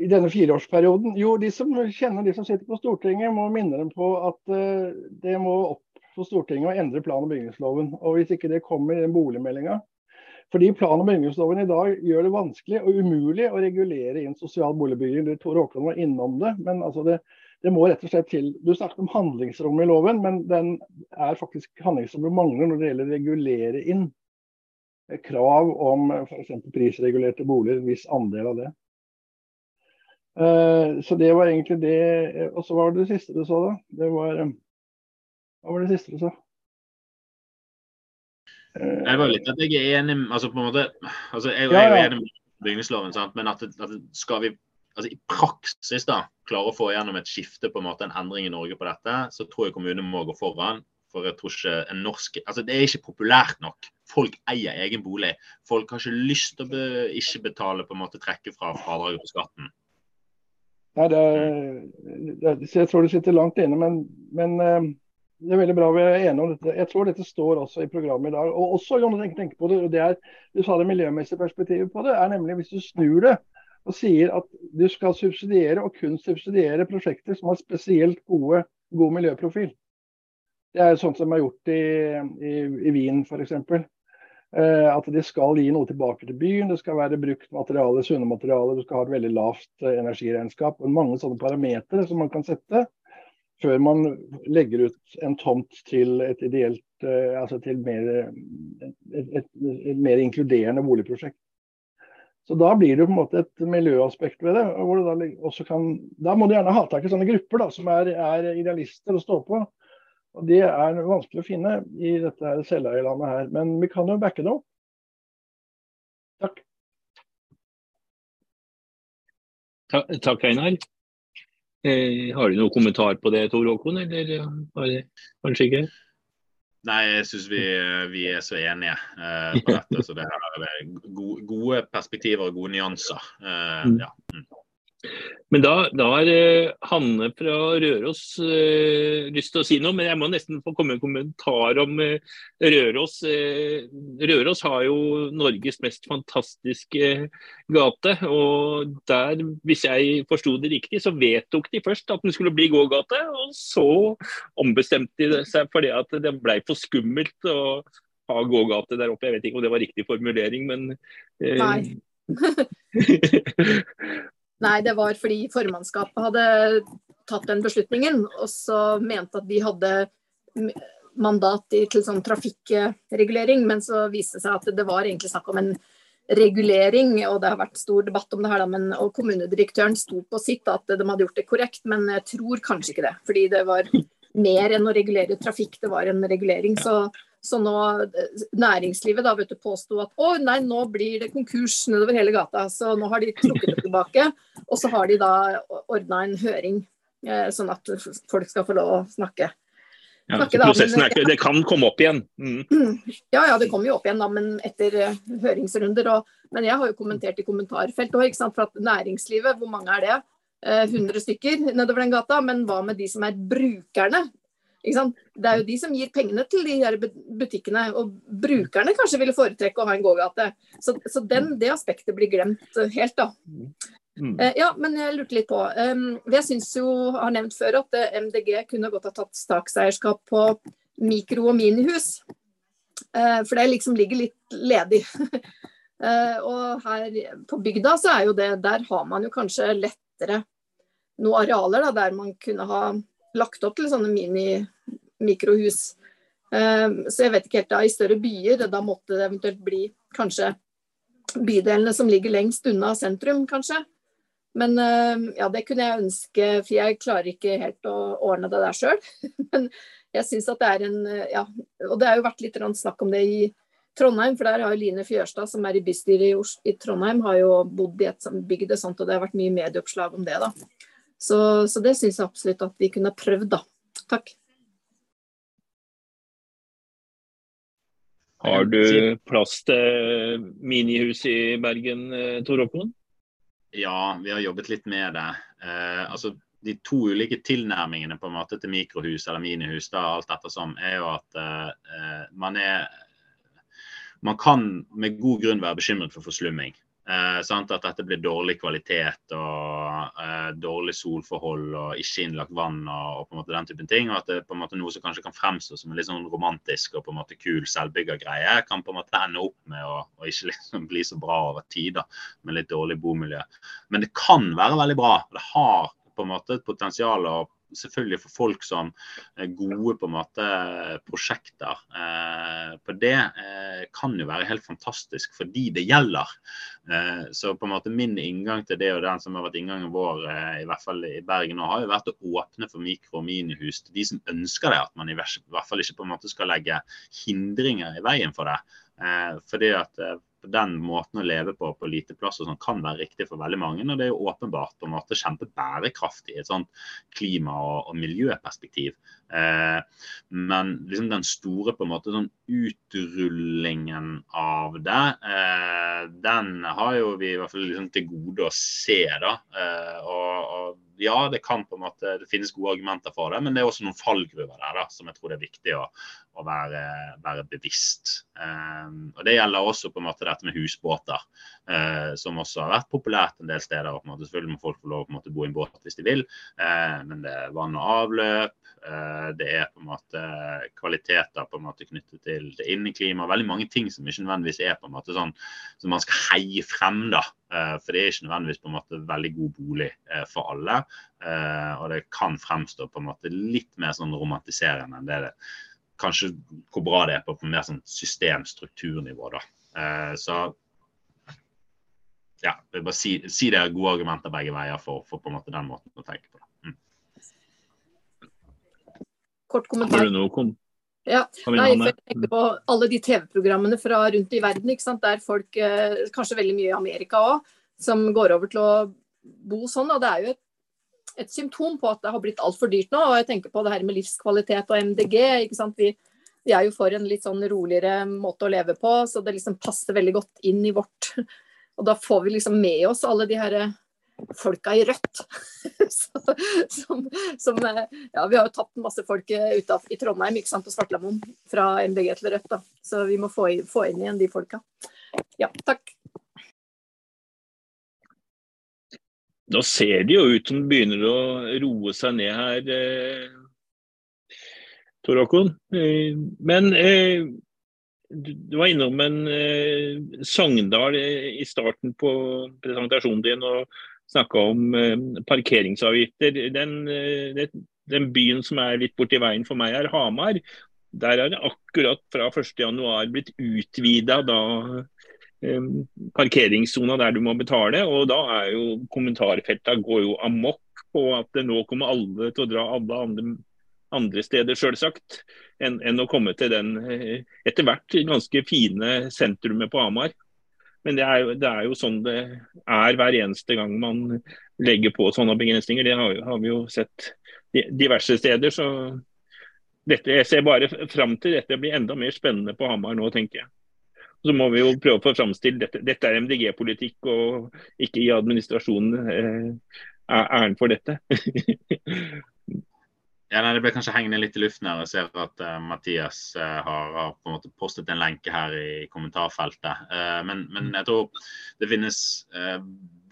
i denne fireårsperioden Jo, de som kjenner de som sitter på Stortinget, må minne dem på at uh, det må opp for Stortinget å endre plan- og bygningsloven. Og Hvis ikke det kommer i den boligmeldinga, fordi plan- og bygningsloven i dag gjør det vanskelig og umulig å regulere inn sosial boligbygging. Tore Håkon var innom det, men altså det, det, må rett og slett til. Du snakket om handlingsrommet i loven, men den er faktisk handlingsrommet mangler når det gjelder å regulere inn krav om f.eks. prisregulerte boliger, en viss andel av det. Uh, så det var egentlig det. Og så var det det siste du sa, da. Det var Hva var det siste du sa? Jeg var litt at jeg er enig altså på en måte, altså jeg, jeg er jo enig med bygningsloven, sant? men at, at, skal vi altså i praksis da, klare å få gjennom et skifte, på en måte en endring i Norge på dette, så tror jeg kommunene må gå foran. For jeg tror ikke en norsk altså Det er ikke populært nok. Folk eier egen bolig. Folk har ikke lyst til å be, ikke betale på en måte trekke fra fradraget på skatten. Nei, det, det, Jeg tror det sitter langt inne, men, men eh, det er veldig bra vi er enige om dette. Jeg tror dette står også i programmet i dag. Og også, Jon, tenk, tenk på det, og det er, Du sa det miljømessige perspektivet på det. er nemlig Hvis du snur det og sier at du skal subsidiere, og kun subsidiere, prosjekter som har spesielt gode, god miljøprofil. Det er sånt som er gjort i, i, i Wien f.eks. Eh, at de skal gi noe tilbake til byen. Det skal være brukt materiale, sunne materialer. Du skal ha et veldig lavt eh, energiregnskap. og Mange sånne parametere som man kan sette før man legger ut en tomt til et ideelt, eh, altså til mer, et, et, et, mer inkluderende boligprosjekt. Så Da blir det på en måte et miljøaspekt ved det. Da, kan, da, må du gjerne ha tak i sånne grupper da, som er, er, idealister å stå på. Og Det er vanskelig å finne i dette selveierlandet her, men vi kan jo backe det opp. Takk. Takk, Einar. Eh, har du noen kommentar på det, Tor Håkon, eller bare, kanskje ikke? Nei, jeg syns vi, vi, er så enige eh, på dette. Så det er gode, gode perspektiver og gode nyanser. Eh, mm. ja. Men da, da har uh, Hanne fra Røros uh, lyst til å si noe, men jeg må nesten få komme med en kommentar om uh, Røros. Røros har jo Norges mest fantastiske gate. og der, Hvis jeg forsto det riktig, så vedtok de først at den skulle bli gågate. Og så ombestemte de seg for det at det ble for skummelt å ha gågate der oppe. Jeg vet ikke om det var riktig formulering, men Nei. (laughs) (laughs) Nei, det var fordi formannskapet hadde tatt den beslutningen, og så mente at de hadde mandat til sånn trafikkregulering, men så viste det seg at det var egentlig snakk om en regulering, og det har vært stor debatt om det her, men, og kommunedirektøren sto på sitt at de hadde gjort det korrekt, men jeg tror kanskje ikke det. Fordi det var mer enn å regulere trafikk, det var en regulering. Så så nå eh, næringslivet da, vet du, påsto at å nei, nå blir det konkurs nedover hele gata. Så nå har de trukket det tilbake. Og så har de da ordna en høring, eh, sånn at folk skal få lov å snakke. Ja, så prosessen er ikke, Det kan komme opp igjen? Mm. Ja, ja, det kommer jo opp igjen da, men etter uh, høringsrunder. Og, men jeg har jo kommentert i kommentarfelt òg, for at næringslivet, hvor mange er det? Uh, 100 stykker nedover den gata. Men hva med de som er brukerne? Det er jo de som gir pengene til de her butikkene. Og brukerne kanskje ville foretrekke å ha en gågate. Så, så den, det aspektet blir glemt helt, da. Mm. Eh, ja, men jeg lurte litt på. Um, jeg syns jo, har nevnt før, at eh, MDG kunne godt ha tatt statseierskap på mikro- og minihus. Uh, for det liksom ligger litt ledig. uh, (laughs) og her på bygda så er jo det Der har man jo kanskje lettere noen arealer da, der man kunne ha lagt opp til sånne mini-mikrohus. Ehm, så jeg vet ikke helt da, I større byer, da måtte det eventuelt bli kanskje bydelene som ligger lengst unna sentrum, kanskje. Men ehm, ja, det kunne jeg ønske, for jeg klarer ikke helt å ordne det der sjøl. (laughs) Men jeg syns at det er en Ja, og det har jo vært litt snakk om det i Trondheim, for der har jo Line Fjørstad, som er i bystyret i, Trondheim, har jo bodd i et bygd og sånt, og det har vært mye medieoppslag om det. da. Så, så det syns jeg absolutt at vi kunne prøvd, da. Takk. Har du plass til minihus i Bergen, eh, Tor Håkon? Ja, vi har jobbet litt med det. Eh, altså, de to ulike tilnærmingene på en måte til mikrohus eller minihus, da, alt ettersom, er jo at eh, man er Man kan med god grunn være bekymret for forslumming. Eh, at dette blir dårlig kvalitet og eh, dårlig solforhold og ikke innlagt vann og, og, på en måte den typen ting. Og at det på en måte noe som kanskje kan fremstå som en litt sånn romantisk og på en måte kul selvbyggergreie, kan på en måte ende opp med å, å ikke (laughs) liksom bli så bra over tid med litt dårlig bomiljø. Men det kan være veldig bra. Det har på en måte et potensial og selvfølgelig for folk som er gode på en måte prosjekter eh, på det, eh, kan jo være helt fantastisk for de det gjelder. Eh, så på en måte min inngang til det og den som har vært inngangen vår, eh, i hvert fall i Bergen nå, har jo vært å åpne for mikro- og minihus til de som ønsker det. At man i hvert fall ikke på en måte skal legge hindringer i veien for det. Eh, fordi at eh, den måten å leve på på lite plass og sånn kan være riktig for veldig mange. Og det er jo åpenbart på en måte kjempebærekraftig i et sånt klima- og, og miljøperspektiv. Eh, men liksom den store på en måte sånn utrullingen av det, eh, den har jo vi i hvert fall liksom til gode å se. da, eh, og, og ja, det kan på en måte, det finnes gode argumenter for det, men det er også noen fallgruver der da, som jeg tror det er viktig å, å være, være, bevisst. Um, og Det gjelder også på en måte dette med husbåter, uh, som også har vært populært en del steder. på en måte, Selvfølgelig må folk få lov å bo i en båt hvis de vil, eh, men det er vann og avløp. Eh, det er på en måte kvaliteter på en måte knyttet til, til inneklima. Veldig mange ting som ikke nødvendigvis er på en måte sånn som man skal heie frem. da, For det er ikke nødvendigvis på en måte veldig god bolig for alle. Og det kan fremstå på en måte litt mer sånn romantiserende enn det det kanskje hvor bra det er på, på mer sånn systemstrukturnivå. da. Eh, så ja, jeg bare si, si, det er gode argumenter begge veier for, for, på en måte den måten å tenke på. Mm. Kort kommentar. Ja, Nei, for jeg tenker på alle de TV-programmene fra rundt i verden, ikke sant? der folk, eh, kanskje veldig mye i Amerika òg, som går over til å bo sånn. og Det er jo et et symptom på at det har blitt altfor dyrt nå. og Jeg tenker på det her med livskvalitet og MDG. ikke sant? Vi, vi, er jo for en litt sånn roligere måte å leve på, så det liksom passer veldig godt inn i vårt Og da får vi liksom med oss alle de her folka i Rødt. (laughs) som, som, ja, vi har jo tatt masse folk ut av, i Trondheim ikke sant, på Svartlamoen fra MDG til Rødt. da. Så vi må få, få inn igjen de folka. Ja, takk. Nå ser det jo ut som det begynner å roe seg ned her, eh, Tor Håkon. Eh, men eh, du var innom en eh, Sogndal eh, i starten på presentasjonen din og snakka om eh, parkeringsavgifter. Den, den, den, byen som er litt borti veien for meg, er Hamar. Der har det akkurat fra 1.1 blitt utvida eh, parkeringssona der du må betale. Og da er jo kommentarfelta går jo amok på at nå kommer alle til å dra alle andre, andre steder, selvsagt, enn, enn å komme til den eh, etter hvert ganske fine sentrumet på Hamar. Men det er, jo, det er, jo, sånn det er hver eneste gang man legger på sånne begrensninger. Det har, har vi jo sett diverse steder. Så dette, jeg ser bare fram til dette blir enda mer spennende på Hamar nå, tenker jeg. Så må vi jo prøve å få framstille dette. Dette er MDG-politikk, og ikke i administrasjonen eh, æren for dette. (laughs) Ja, nei, Det ble kanskje hengende litt i luften her. Jeg ser at uh, Mathias uh, har, har, på en måte postet en lenke her i kommentarfeltet. Uh, men, men, jeg tror det finnes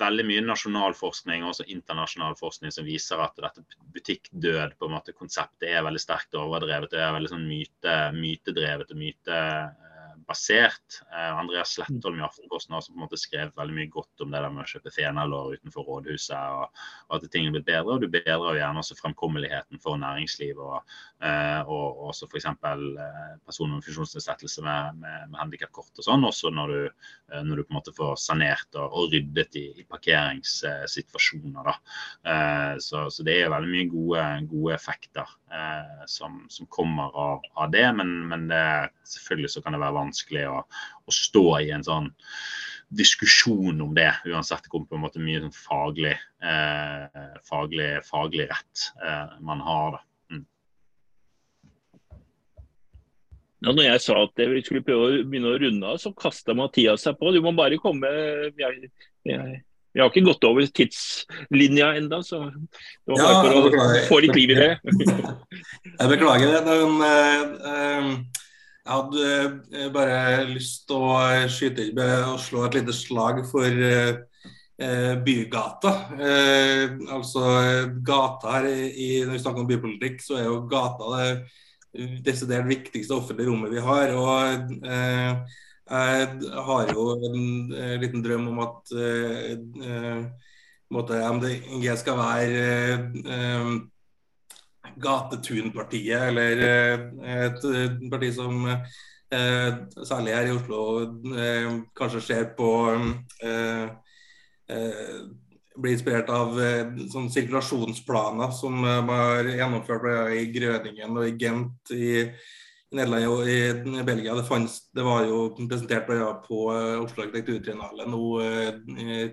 veldig mye nasjonal forskning og også internasjonal forskning som viser at dette butikkdød på en måte konseptet er veldig sterkt overdrevet. Det er veldig sånn myte, mytedrevet og myte basert. Eh, Andreas Slettholm i Aftenposten har også på en måte skrevet veldig mye godt om det der med å kjøpe fenalår utenfor rådhuset, og, og at ting er blitt bedre. Og du bedrer jo gjerne også fremkommeligheten for næringslivet og, eh, og også f.eks. Eh, personer med funksjonsnedsettelse med, med, med handikapkort og sånn, også når du, når du, på en måte får sanert og, og ryddet i, i parkeringssituasjoner. da. Eh, så, så, det er veldig mye gode, gode effekter eh, som, som, kommer av, av det. Men, men det, selvfølgelig så kan det være vanskelig å, å, stå i en sånn diskusjon om det, uansett Det kommer på en måte mye sånn faglig, eh, faglig, faglig, rett eh, man har. det. Mm. Ja, når jeg sa at vi skulle prøve å begynne å runde av, så kasta Mathias seg på. Du må bare komme. Jeg, jeg, vi har ikke gått over tidslinja enda, så det var bare for å få litt liv i det. (laughs) jeg beklager det. Men, uh, jeg hadde uh, bare lyst til å skyte inn og slå et lite slag for Bygata. altså gata her i, Når vi snakker om bypolitikk, så er jo gata det desidert viktigste offentlige rommet vi har. og jeg har jo en, en liten drøm om at uh, MDG skal være gatetunpartiet, eller et parti som særlig her i Oslo kanskje ser på blir inspirert av sånn sirkulasjonsplaner som man har gjennomført i Grøningen og i Gent i Nederland og i Belgia. Det, fanns, det var jo presentert på uh, Oslo arkitekturtriennale nå uh,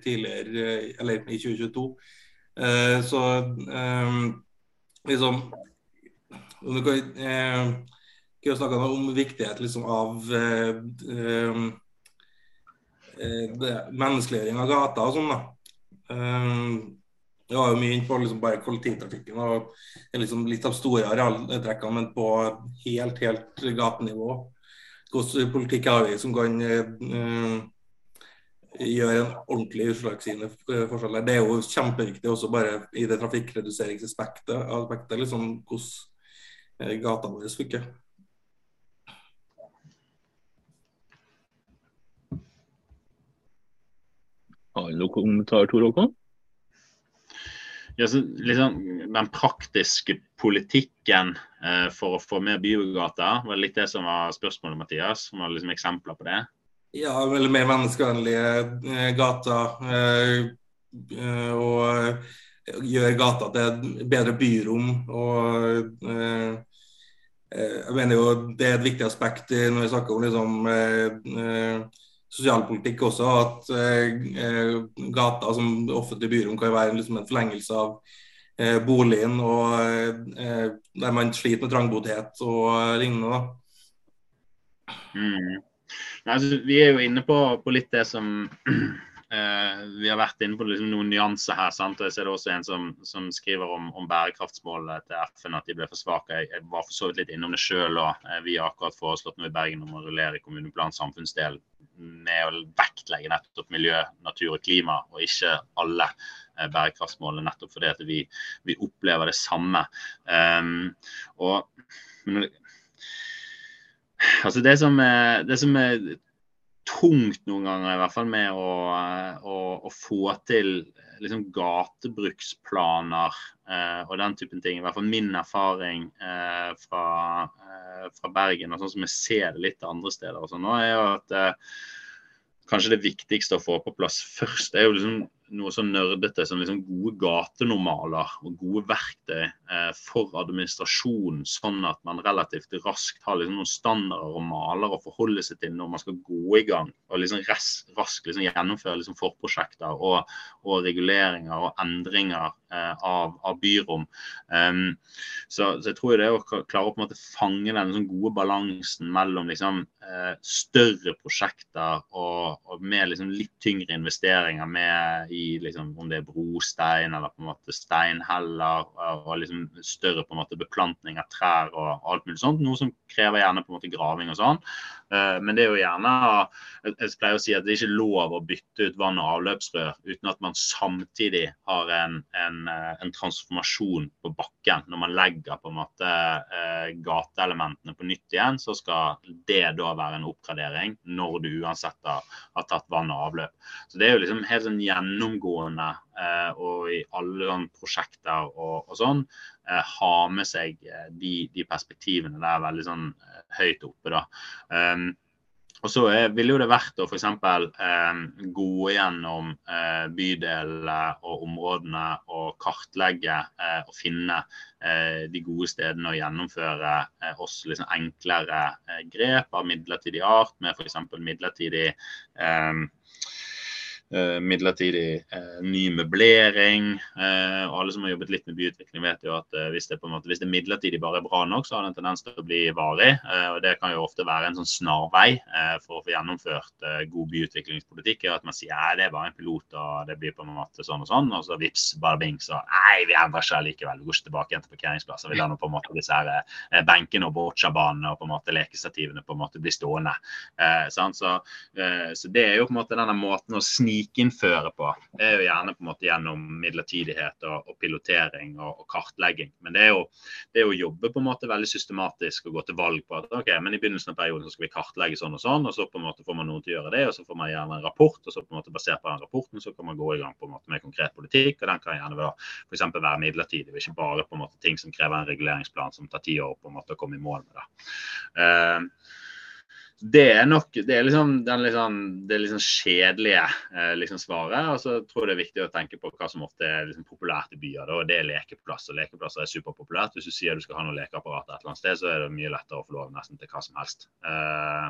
tidligere, uh, eller i 2022. så liksom Du kan ikke snakke om viktighet liksom, av menneskeliggjøring av gata og sånn. da. Vi var jo mye inn på liksom bare kollektivtrafikken og liksom litt av store arealtrekkene, men på helt, helt gatenivå. Hvilken politikk har vi som kan uh, gjøre en ordentlig utslagsgivende forskjell der? Det er jo kjempeviktig også bare i det trafikkreduseringsaspektet, aspektet, liksom hvordan eh, gata vår funker. Har du noen kommentar, Tor Håkon? Ja, så, liksom, den praktiske politikken eh, for å få mer biogater, var litt det som var spørsmålet, Mathias? Som var liksom eksempler på det? Ja, veldig mer menneskevennlige eh, gater. Eh, eh og eh, gjøre gata til et bedre byrom. og eh, jeg mener jo Det er et viktig aspekt når vi snakker om liksom, sosialpolitikk også, at eh, gata som offentlig byrom kan være liksom en forlengelse av eh, boligen, og eh, der man sliter med trangboddhet og lignende. Mm. Nei, altså, vi er jo inne på, på litt det som (clears throat) eh, vi har vært inne på liksom, noen nyanser her. sant? Og jeg ser det også en som, som skriver om, om bærekraftsmålene til FN, at de ble for svake. Jeg, jeg var for så vidt litt innom det sjøl òg. Eh, vi har akkurat foreslått noe i Bergen om å rullere kommuneplan samfunnsdel med å vektlegge nettopp miljø, natur og klima, og ikke alle eh, bærekraftsmålene, nettopp fordi at vi, vi opplever det samme. Um, og altså det som, er, det som er tungt noen ganger, i hvert fall med å, å, å få til liksom gatebruksplaner eh, og den typen ting. I hvert fall min erfaring eh, fra, eh, fra, Bergen, og sånn som jeg ser det litt andre steder. Og sånn, er jo at kanskje det viktigste å få på plass først, er jo liksom noe så nerdete som liksom gode gatenormaler og gode verktøy eh, for administrasjon, sånn at man relativt raskt har liksom noen standarder og maler å forholde seg til når man skal gå i gang. Og liksom raskt liksom gjennomføre liksom forprosjekter og, og, reguleringer og endringer eh, av, av, byrom. Um, så, så, jeg tror det er å klare å på en måte fange den sånn gode balansen mellom liksom, eh, større prosjekter og, og med liksom litt tyngre investeringer med i liksom, om det er brostein eller på en måte steinheller og liksom større på en måte beplantning av trær og alt mulig sånt. Noe som krever gjerne på en måte graving og sånn. Uh, men det er jo gjerne Jeg pleier å si at det er ikke lov å bytte ut vann- og avløpsrør uten at man samtidig har en, en, eh, en transformasjon på bakken. Når man legger på en måte gateelementene på nytt igjen, så skal det da være en oppgradering når du uansett har, tatt vann og avløp. Så det er jo liksom helt sånn gjennomgående eh, og i alle prosjekter og, og sånn, eh, ha med seg eh, de, de, perspektivene der veldig sånn høyt oppe. da. Um, og så ville jo det vært å f.eks. Eh, gå gjennom eh, bydelene og områdene og kartlegge eh, og finne eh, de gode stedene og gjennomføre eh, også liksom enklere eh, grep av midlertidig art, med f.eks. midlertidig eh, Eh, midlertidig eh, ny møblering. Eh, og alle som har jobbet litt med byutvikling, vet jo at hvis det, på en måte, hvis det midlertidig bare er bra nok, så har det en tendens til å bli varig. og Det kan jo ofte være en sånn snarvei for å få gjennomført god byutviklingspolitikk. at Man sier at det er bare en pilot og det blir på en måte sånn og sånn, og så vips, bare bing, så nei, vi endrer ikke likevel. Vi går ikke tilbake igjen til parkeringsplasser. Vi lar nå på en måte disse her benkene og boccia-banene og på en måte lekestativene på en måte bli stående. så, så, det er jo på en måte denne måten å sni snikinnføre på, er jo gjerne på en måte gjennom midlertidighet og, og pilotering og, og, kartlegging. Men det er, jo, det er, å jobbe på en måte veldig systematisk og gå til valg på at ok, men i begynnelsen av perioden så skal vi kartlegge sånn og sånn, og så på en måte får man noen til å gjøre det, og så får man gjerne en rapport, og så på en måte basert på den rapporten så kan man gå i gang på en måte med konkret politikk, og den kan gjerne for eksempel være midlertidig, og ikke bare på en måte ting som krever en reguleringsplan som tar ti år på en måte å komme i mål med. det. Uh, det er nok det er liksom, liksom, det liksom kjedelige eh, liksom svaret. Og så tror jeg det er viktig å tenke på hva som ofte er liksom populært i byer. og Det er lekeplasser. Lekeplasser er superpopulært. Hvis du sier du skal ha noe lekeapparat et eller annet sted, så er det mye lettere å få lov nesten til hva som helst. Eh,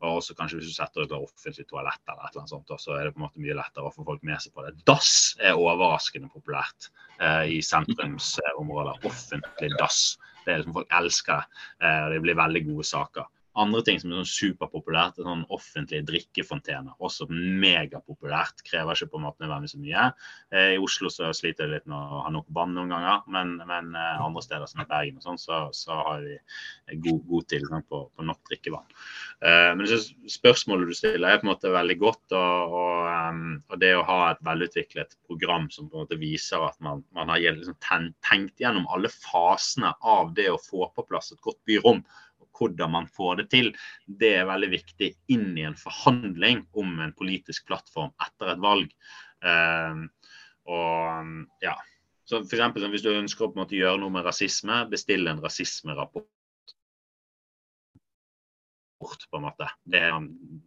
og også kanskje hvis du setter et offentlig toalett eller et eller annet sånt, så er det på en måte mye lettere å få folk med seg på det. Dass er overraskende populært eh, i sentrumsområder. Offentlig dass. Det er liksom Folk elsker det. Eh, det blir veldig gode saker. Andre ting som er sånn superpopulært, er sånn offentlige drikkefontener. Også megapopulært. Krever ikke på en måte nødvendigvis så mye. Eh, I Oslo så sliter jeg litt med å ha nok vann noen ganger, men, men eh, andre steder som i Bergen og sånn, så, så, har vi god, god tilgang på, på, nok drikkevann. Eh, men spørsmålet du stiller er på en måte veldig godt. Og, og, um, og, det å ha et velutviklet program som på en måte viser at man, man har liksom tenkt gjennom alle fasene av det å få på plass et godt byrom hvordan man får det til. Det er veldig viktig inn i en forhandling om en politisk plattform etter et valg. Uh, og ja, så for eksempel, Hvis du ønsker å gjøre noe med rasisme, bestill en rasismerapport bort, på en måte. Det,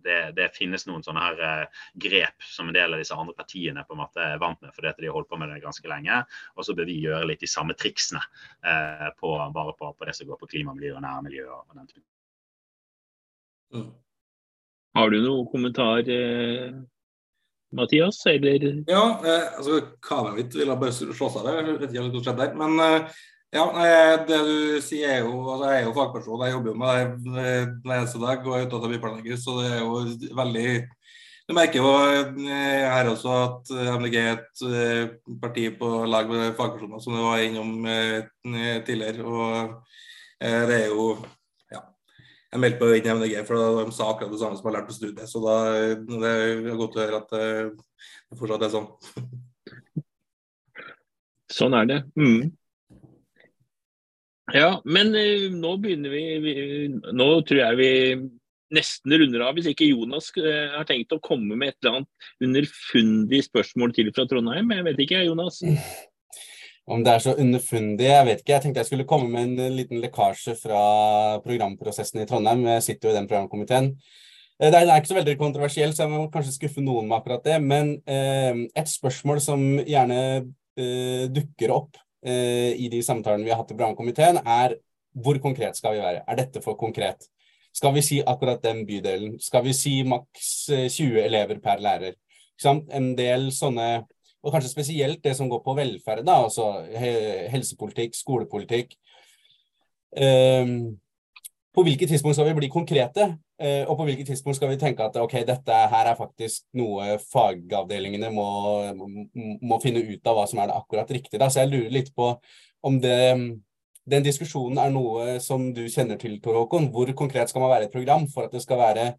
det, det finnes noen sånne her uh, grep som en del av disse andre partiene på en måte er vant med, fordi at de har holdt på med det ganske lenge. Og så bør vi gjøre litt de samme triksene eh, på, bare på, på, det som går på klima, miljø og nærmiljø. og den typen. Mm. Har du noen kommentar, eh, Mathias? Eller? Ja, eh, altså mitt ville bare slå seg der. Jeg vet ikke hva som skjedde der. Men eh, ja, eh, det du sier er jo altså Jeg er jo fagperson, jeg jobber jo med det hver eneste dag og er av byplanlegger, så det er jo veldig Du merker jo eh, her også at MDG er et eh, parti på lag med fagpersoner, som du var innom tidligere. Og det er jo ja, Jeg meldte meg inn i MDG, for de sa akkurat det samme som jeg har lært på studiet. Så da, det er godt å høre at det fortsatt er sånn. Sånn er det. Mm. Ja, men uh, nå begynner vi, Nå tror jeg vi nesten runder av, hvis ikke Jonas uh, har tenkt å komme med et eller annet underfundig spørsmål til fra Trondheim. Jeg vet ikke, Jonas? (laughs) Om det er så underfundig, jeg vet ikke. Jeg tenkte jeg skulle komme med en eh, liten lekkasje fra programprosessen i Trondheim. Jeg sitter jo i den programkomiteen. Det er ikke så veldig kontroversiell, så jeg må kanskje skuffe noen med akkurat det. Men eh, et spørsmål som gjerne eh, dukker opp Eh, i de samtalene vi har hatt i brannkomiteen, er hvor konkret skal vi være? Er dette for konkret? Skal vi si akkurat den bydelen? Skal vi si maks 20 eh, elever per lærer? En del sånne, og kanskje spesielt det som går på velferd, da, altså helsepolitikk, skolepolitikk. Um, på hvilket tidspunkt skal vi bli konkrete, og på hvilket tidspunkt skal vi tenke at ok, dette her er faktisk noe fagavdelingene må, må, finne ut av hva som er det akkurat riktige. Da. Så jeg lurer litt på om det, den diskusjonen er noe som du kjenner til, Tor Håkon. Hvor konkret skal man være et program for at det skal være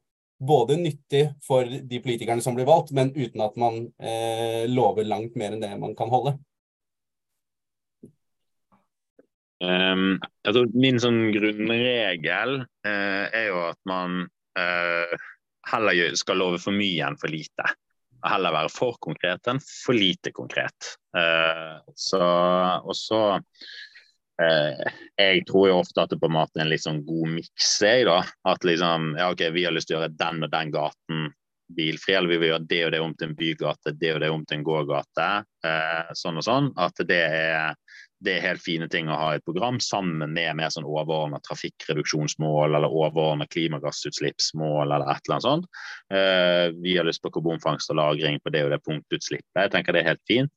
både nyttig for de politikerne som blir valgt, men uten at man uh, lover langt mer enn det man kan holde? Um, altså min sånn grunnregel uh, er jo at man heller skal love for mye enn for lite. Og heller være for konkret enn for lite konkret. Uh, så, og så eh, jeg tror jo ofte at det på en måte er en litt sånn god miks. At liksom, ja ok, vi har lyst til å gjøre den og den gaten bilfri, eller vi vil gjøre det og det om til en bygate, det og det om til en gågate. Eh, sånn og sånn. At det er, det er helt fine ting å ha i et program, sammen med mer sånn overordna trafikkreduksjonsmål eller overordna klimagassutslippsmål eller et eller annet sånt. Uh, vi har lyst på karbonfangst og -lagring på det og det punktutslippet. Jeg tenker det er helt fint.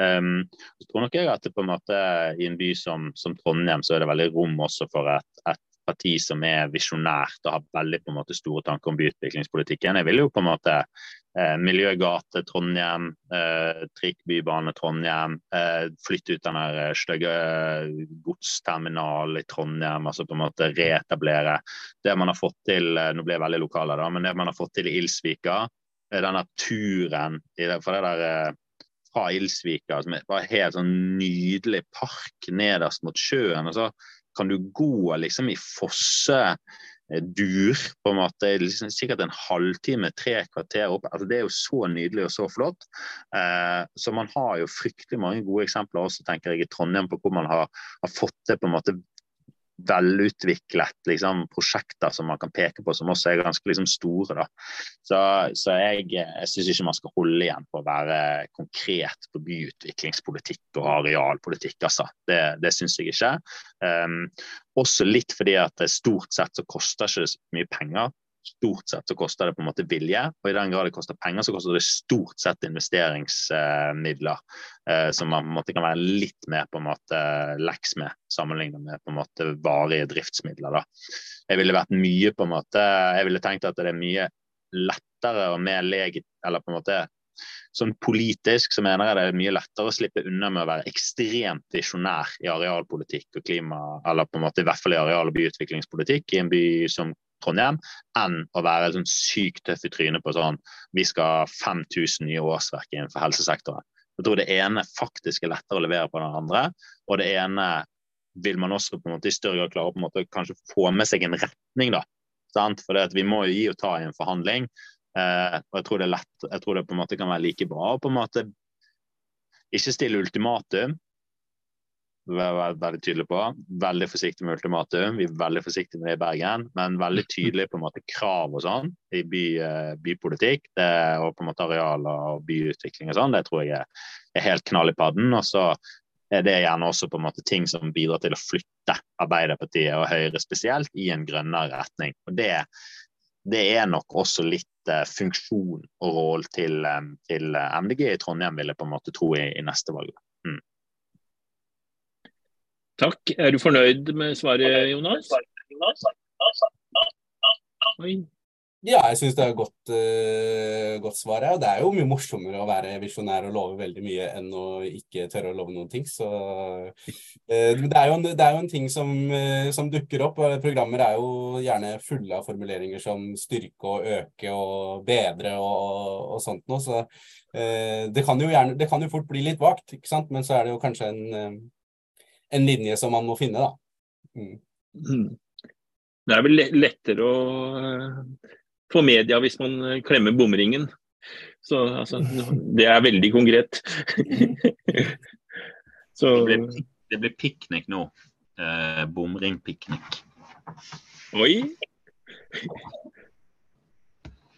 Um, så tror nok jeg at det på en måte I en by som, som Trondheim så er det veldig rom også for et, et parti som er visjonært og har veldig på en måte store tanker om byutviklingspolitikken. Jeg vil jo på en måte Miljøgate Trondheim, eh, trikkbybane Trondheim, eh, flytte ut den der stygge godsterminalen i Trondheim. altså på en måte Reetablere det man har fått til eh, nå blir jeg veldig lokale da, men det man har fått til i Ilsvika. Denne turen for det der eh, fra Ilsvika, som er bare helt sånn nydelig park nederst mot sjøen. og så kan du gå liksom i fossedur på en måte, liksom, sikkert en halvtime, tre kvarter opp. Altså, det er jo så nydelig og så flott. Eh, så man har jo fryktelig mange gode eksempler også, tenker jeg, i Trondheim på hvor man har, har fått det på en måte velutviklet liksom, prosjekter som man kan peke på, som også er ganske liksom, store. Da. Så, så jeg, jeg syns ikke man skal holde igjen på å være konkret på byutviklingspolitikk og arealpolitikk. Altså. Det, det syns jeg ikke. Um, også litt fordi at stort sett så koster ikke det så mye penger stort sett så koster det på en måte vilje. Og i den grad det koster penger, så koster det stort sett investeringsmidler. Eh, som man på en måte kan være litt mer på en måte leks med, sammenlignet med på en måte varige driftsmidler. da. Jeg ville vært mye på en måte, jeg ville tenkt at det er mye lettere og mer legit, eller på en måte sånn politisk så mener jeg det er mye lettere å slippe unna med å være ekstremt visjonær i arealpolitikk og klima, eller på en måte i hvert fall i areal- og byutviklingspolitikk i en by som Trondheim, enn å være sånn sykt tøff i trynet på sånn vi skal ha 5000 nye årsverk innenfor helsesektoren. Jeg tror det ene faktisk er lettere å levere på den andre, og det ene vil man også på en måte i større grad klare på en måte kanskje få med seg en retning. da? For vi må jo gi og ta i en forhandling. Eh, og jeg tror det er lett, jeg tror det på en måte kan være like bra å på en måte ikke stille ultimatum, veldig tydelig på. Veldig forsiktig med ultimatum. Vi er veldig forsiktige med det i Bergen, men veldig tydelig på en måte krav og sånn i by, eh, bypolitikk. Det, og på en måte arealer og byutvikling og sånn. Det tror jeg er, er helt knall i padden. Og så er det gjerne også på en måte ting som bidrar til å flytte Arbeiderpartiet og Høyre spesielt i en grønnere retning. Og det, det er nok også litt uh, funksjon og roll til, um, til MDG i Trondheim, vil jeg på en måte tro i, i neste valg. Takk. Er du fornøyd med svaret, Jonas? Oi. Ja, jeg syns det er et godt, uh, godt svar. Ja. Det er jo mye morsommere å være visjonær og love veldig mye enn å ikke tørre å love noen ting. Så uh, det, er jo en, det er jo en ting som, uh, som, dukker opp. Programmer er jo gjerne fulle av formuleringer som styrke og øke og bedre og, og sånt noe. Så det kan jo gjerne Det kan jo fort bli litt vagt, ikke sant. Men så er det jo kanskje en en linje som man må finne, da. Mm. mm. Det er vel lettere å uh, få media hvis man eh, klemmer bomringen. Så altså, (laughs) det er veldig konkret. (laughs) Så, det blir, piknik nå. Eh, Bomringpiknik. Oi!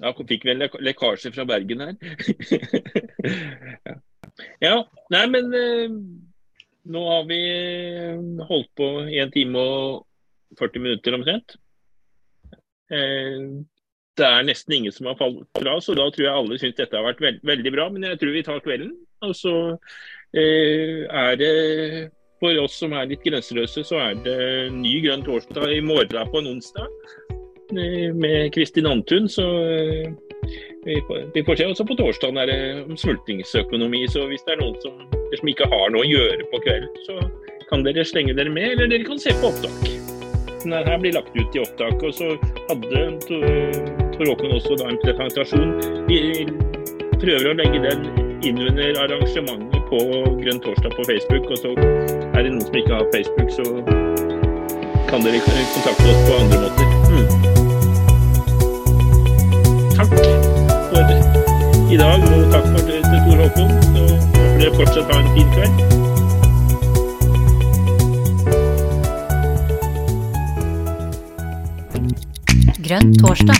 Ja, fikk vi en lekkasje fra Bergen her. (laughs) ja. Nei, men uh, nå har vi eh, holdt på 1 time og 40 minutter omtrent. Eh, det er nesten ingen som har falt fra, så da tror jeg alle syns dette har vært veld veldig bra. Men jeg tror vi tar kvelden. Og så eh, er det for oss som er litt grenseløse, så er det ny grønn torsdag i morgen på en onsdag med Kristin Antun. Så vi får, se. Også på torsdag er det om smultningsøkonomi. Så hvis det er noen som som ikke har noe å gjøre på kvelden, så kan dere slenge dere med, eller dere kan se på opptak. Denne her blir lagt ut i opptak. Og så hadde Tor Håkon også da en presentasjon. Vi prøver å legge den inn under arrangementet på Grønn torsdag på Facebook. Og så er det noen som ikke har Facebook, så kan dere kontakte oss på andre måter. Mm. i dag, og takk for det til Tor Håkon. Så håper dere fortsatt ha en fin kveld. Grønn torsdag.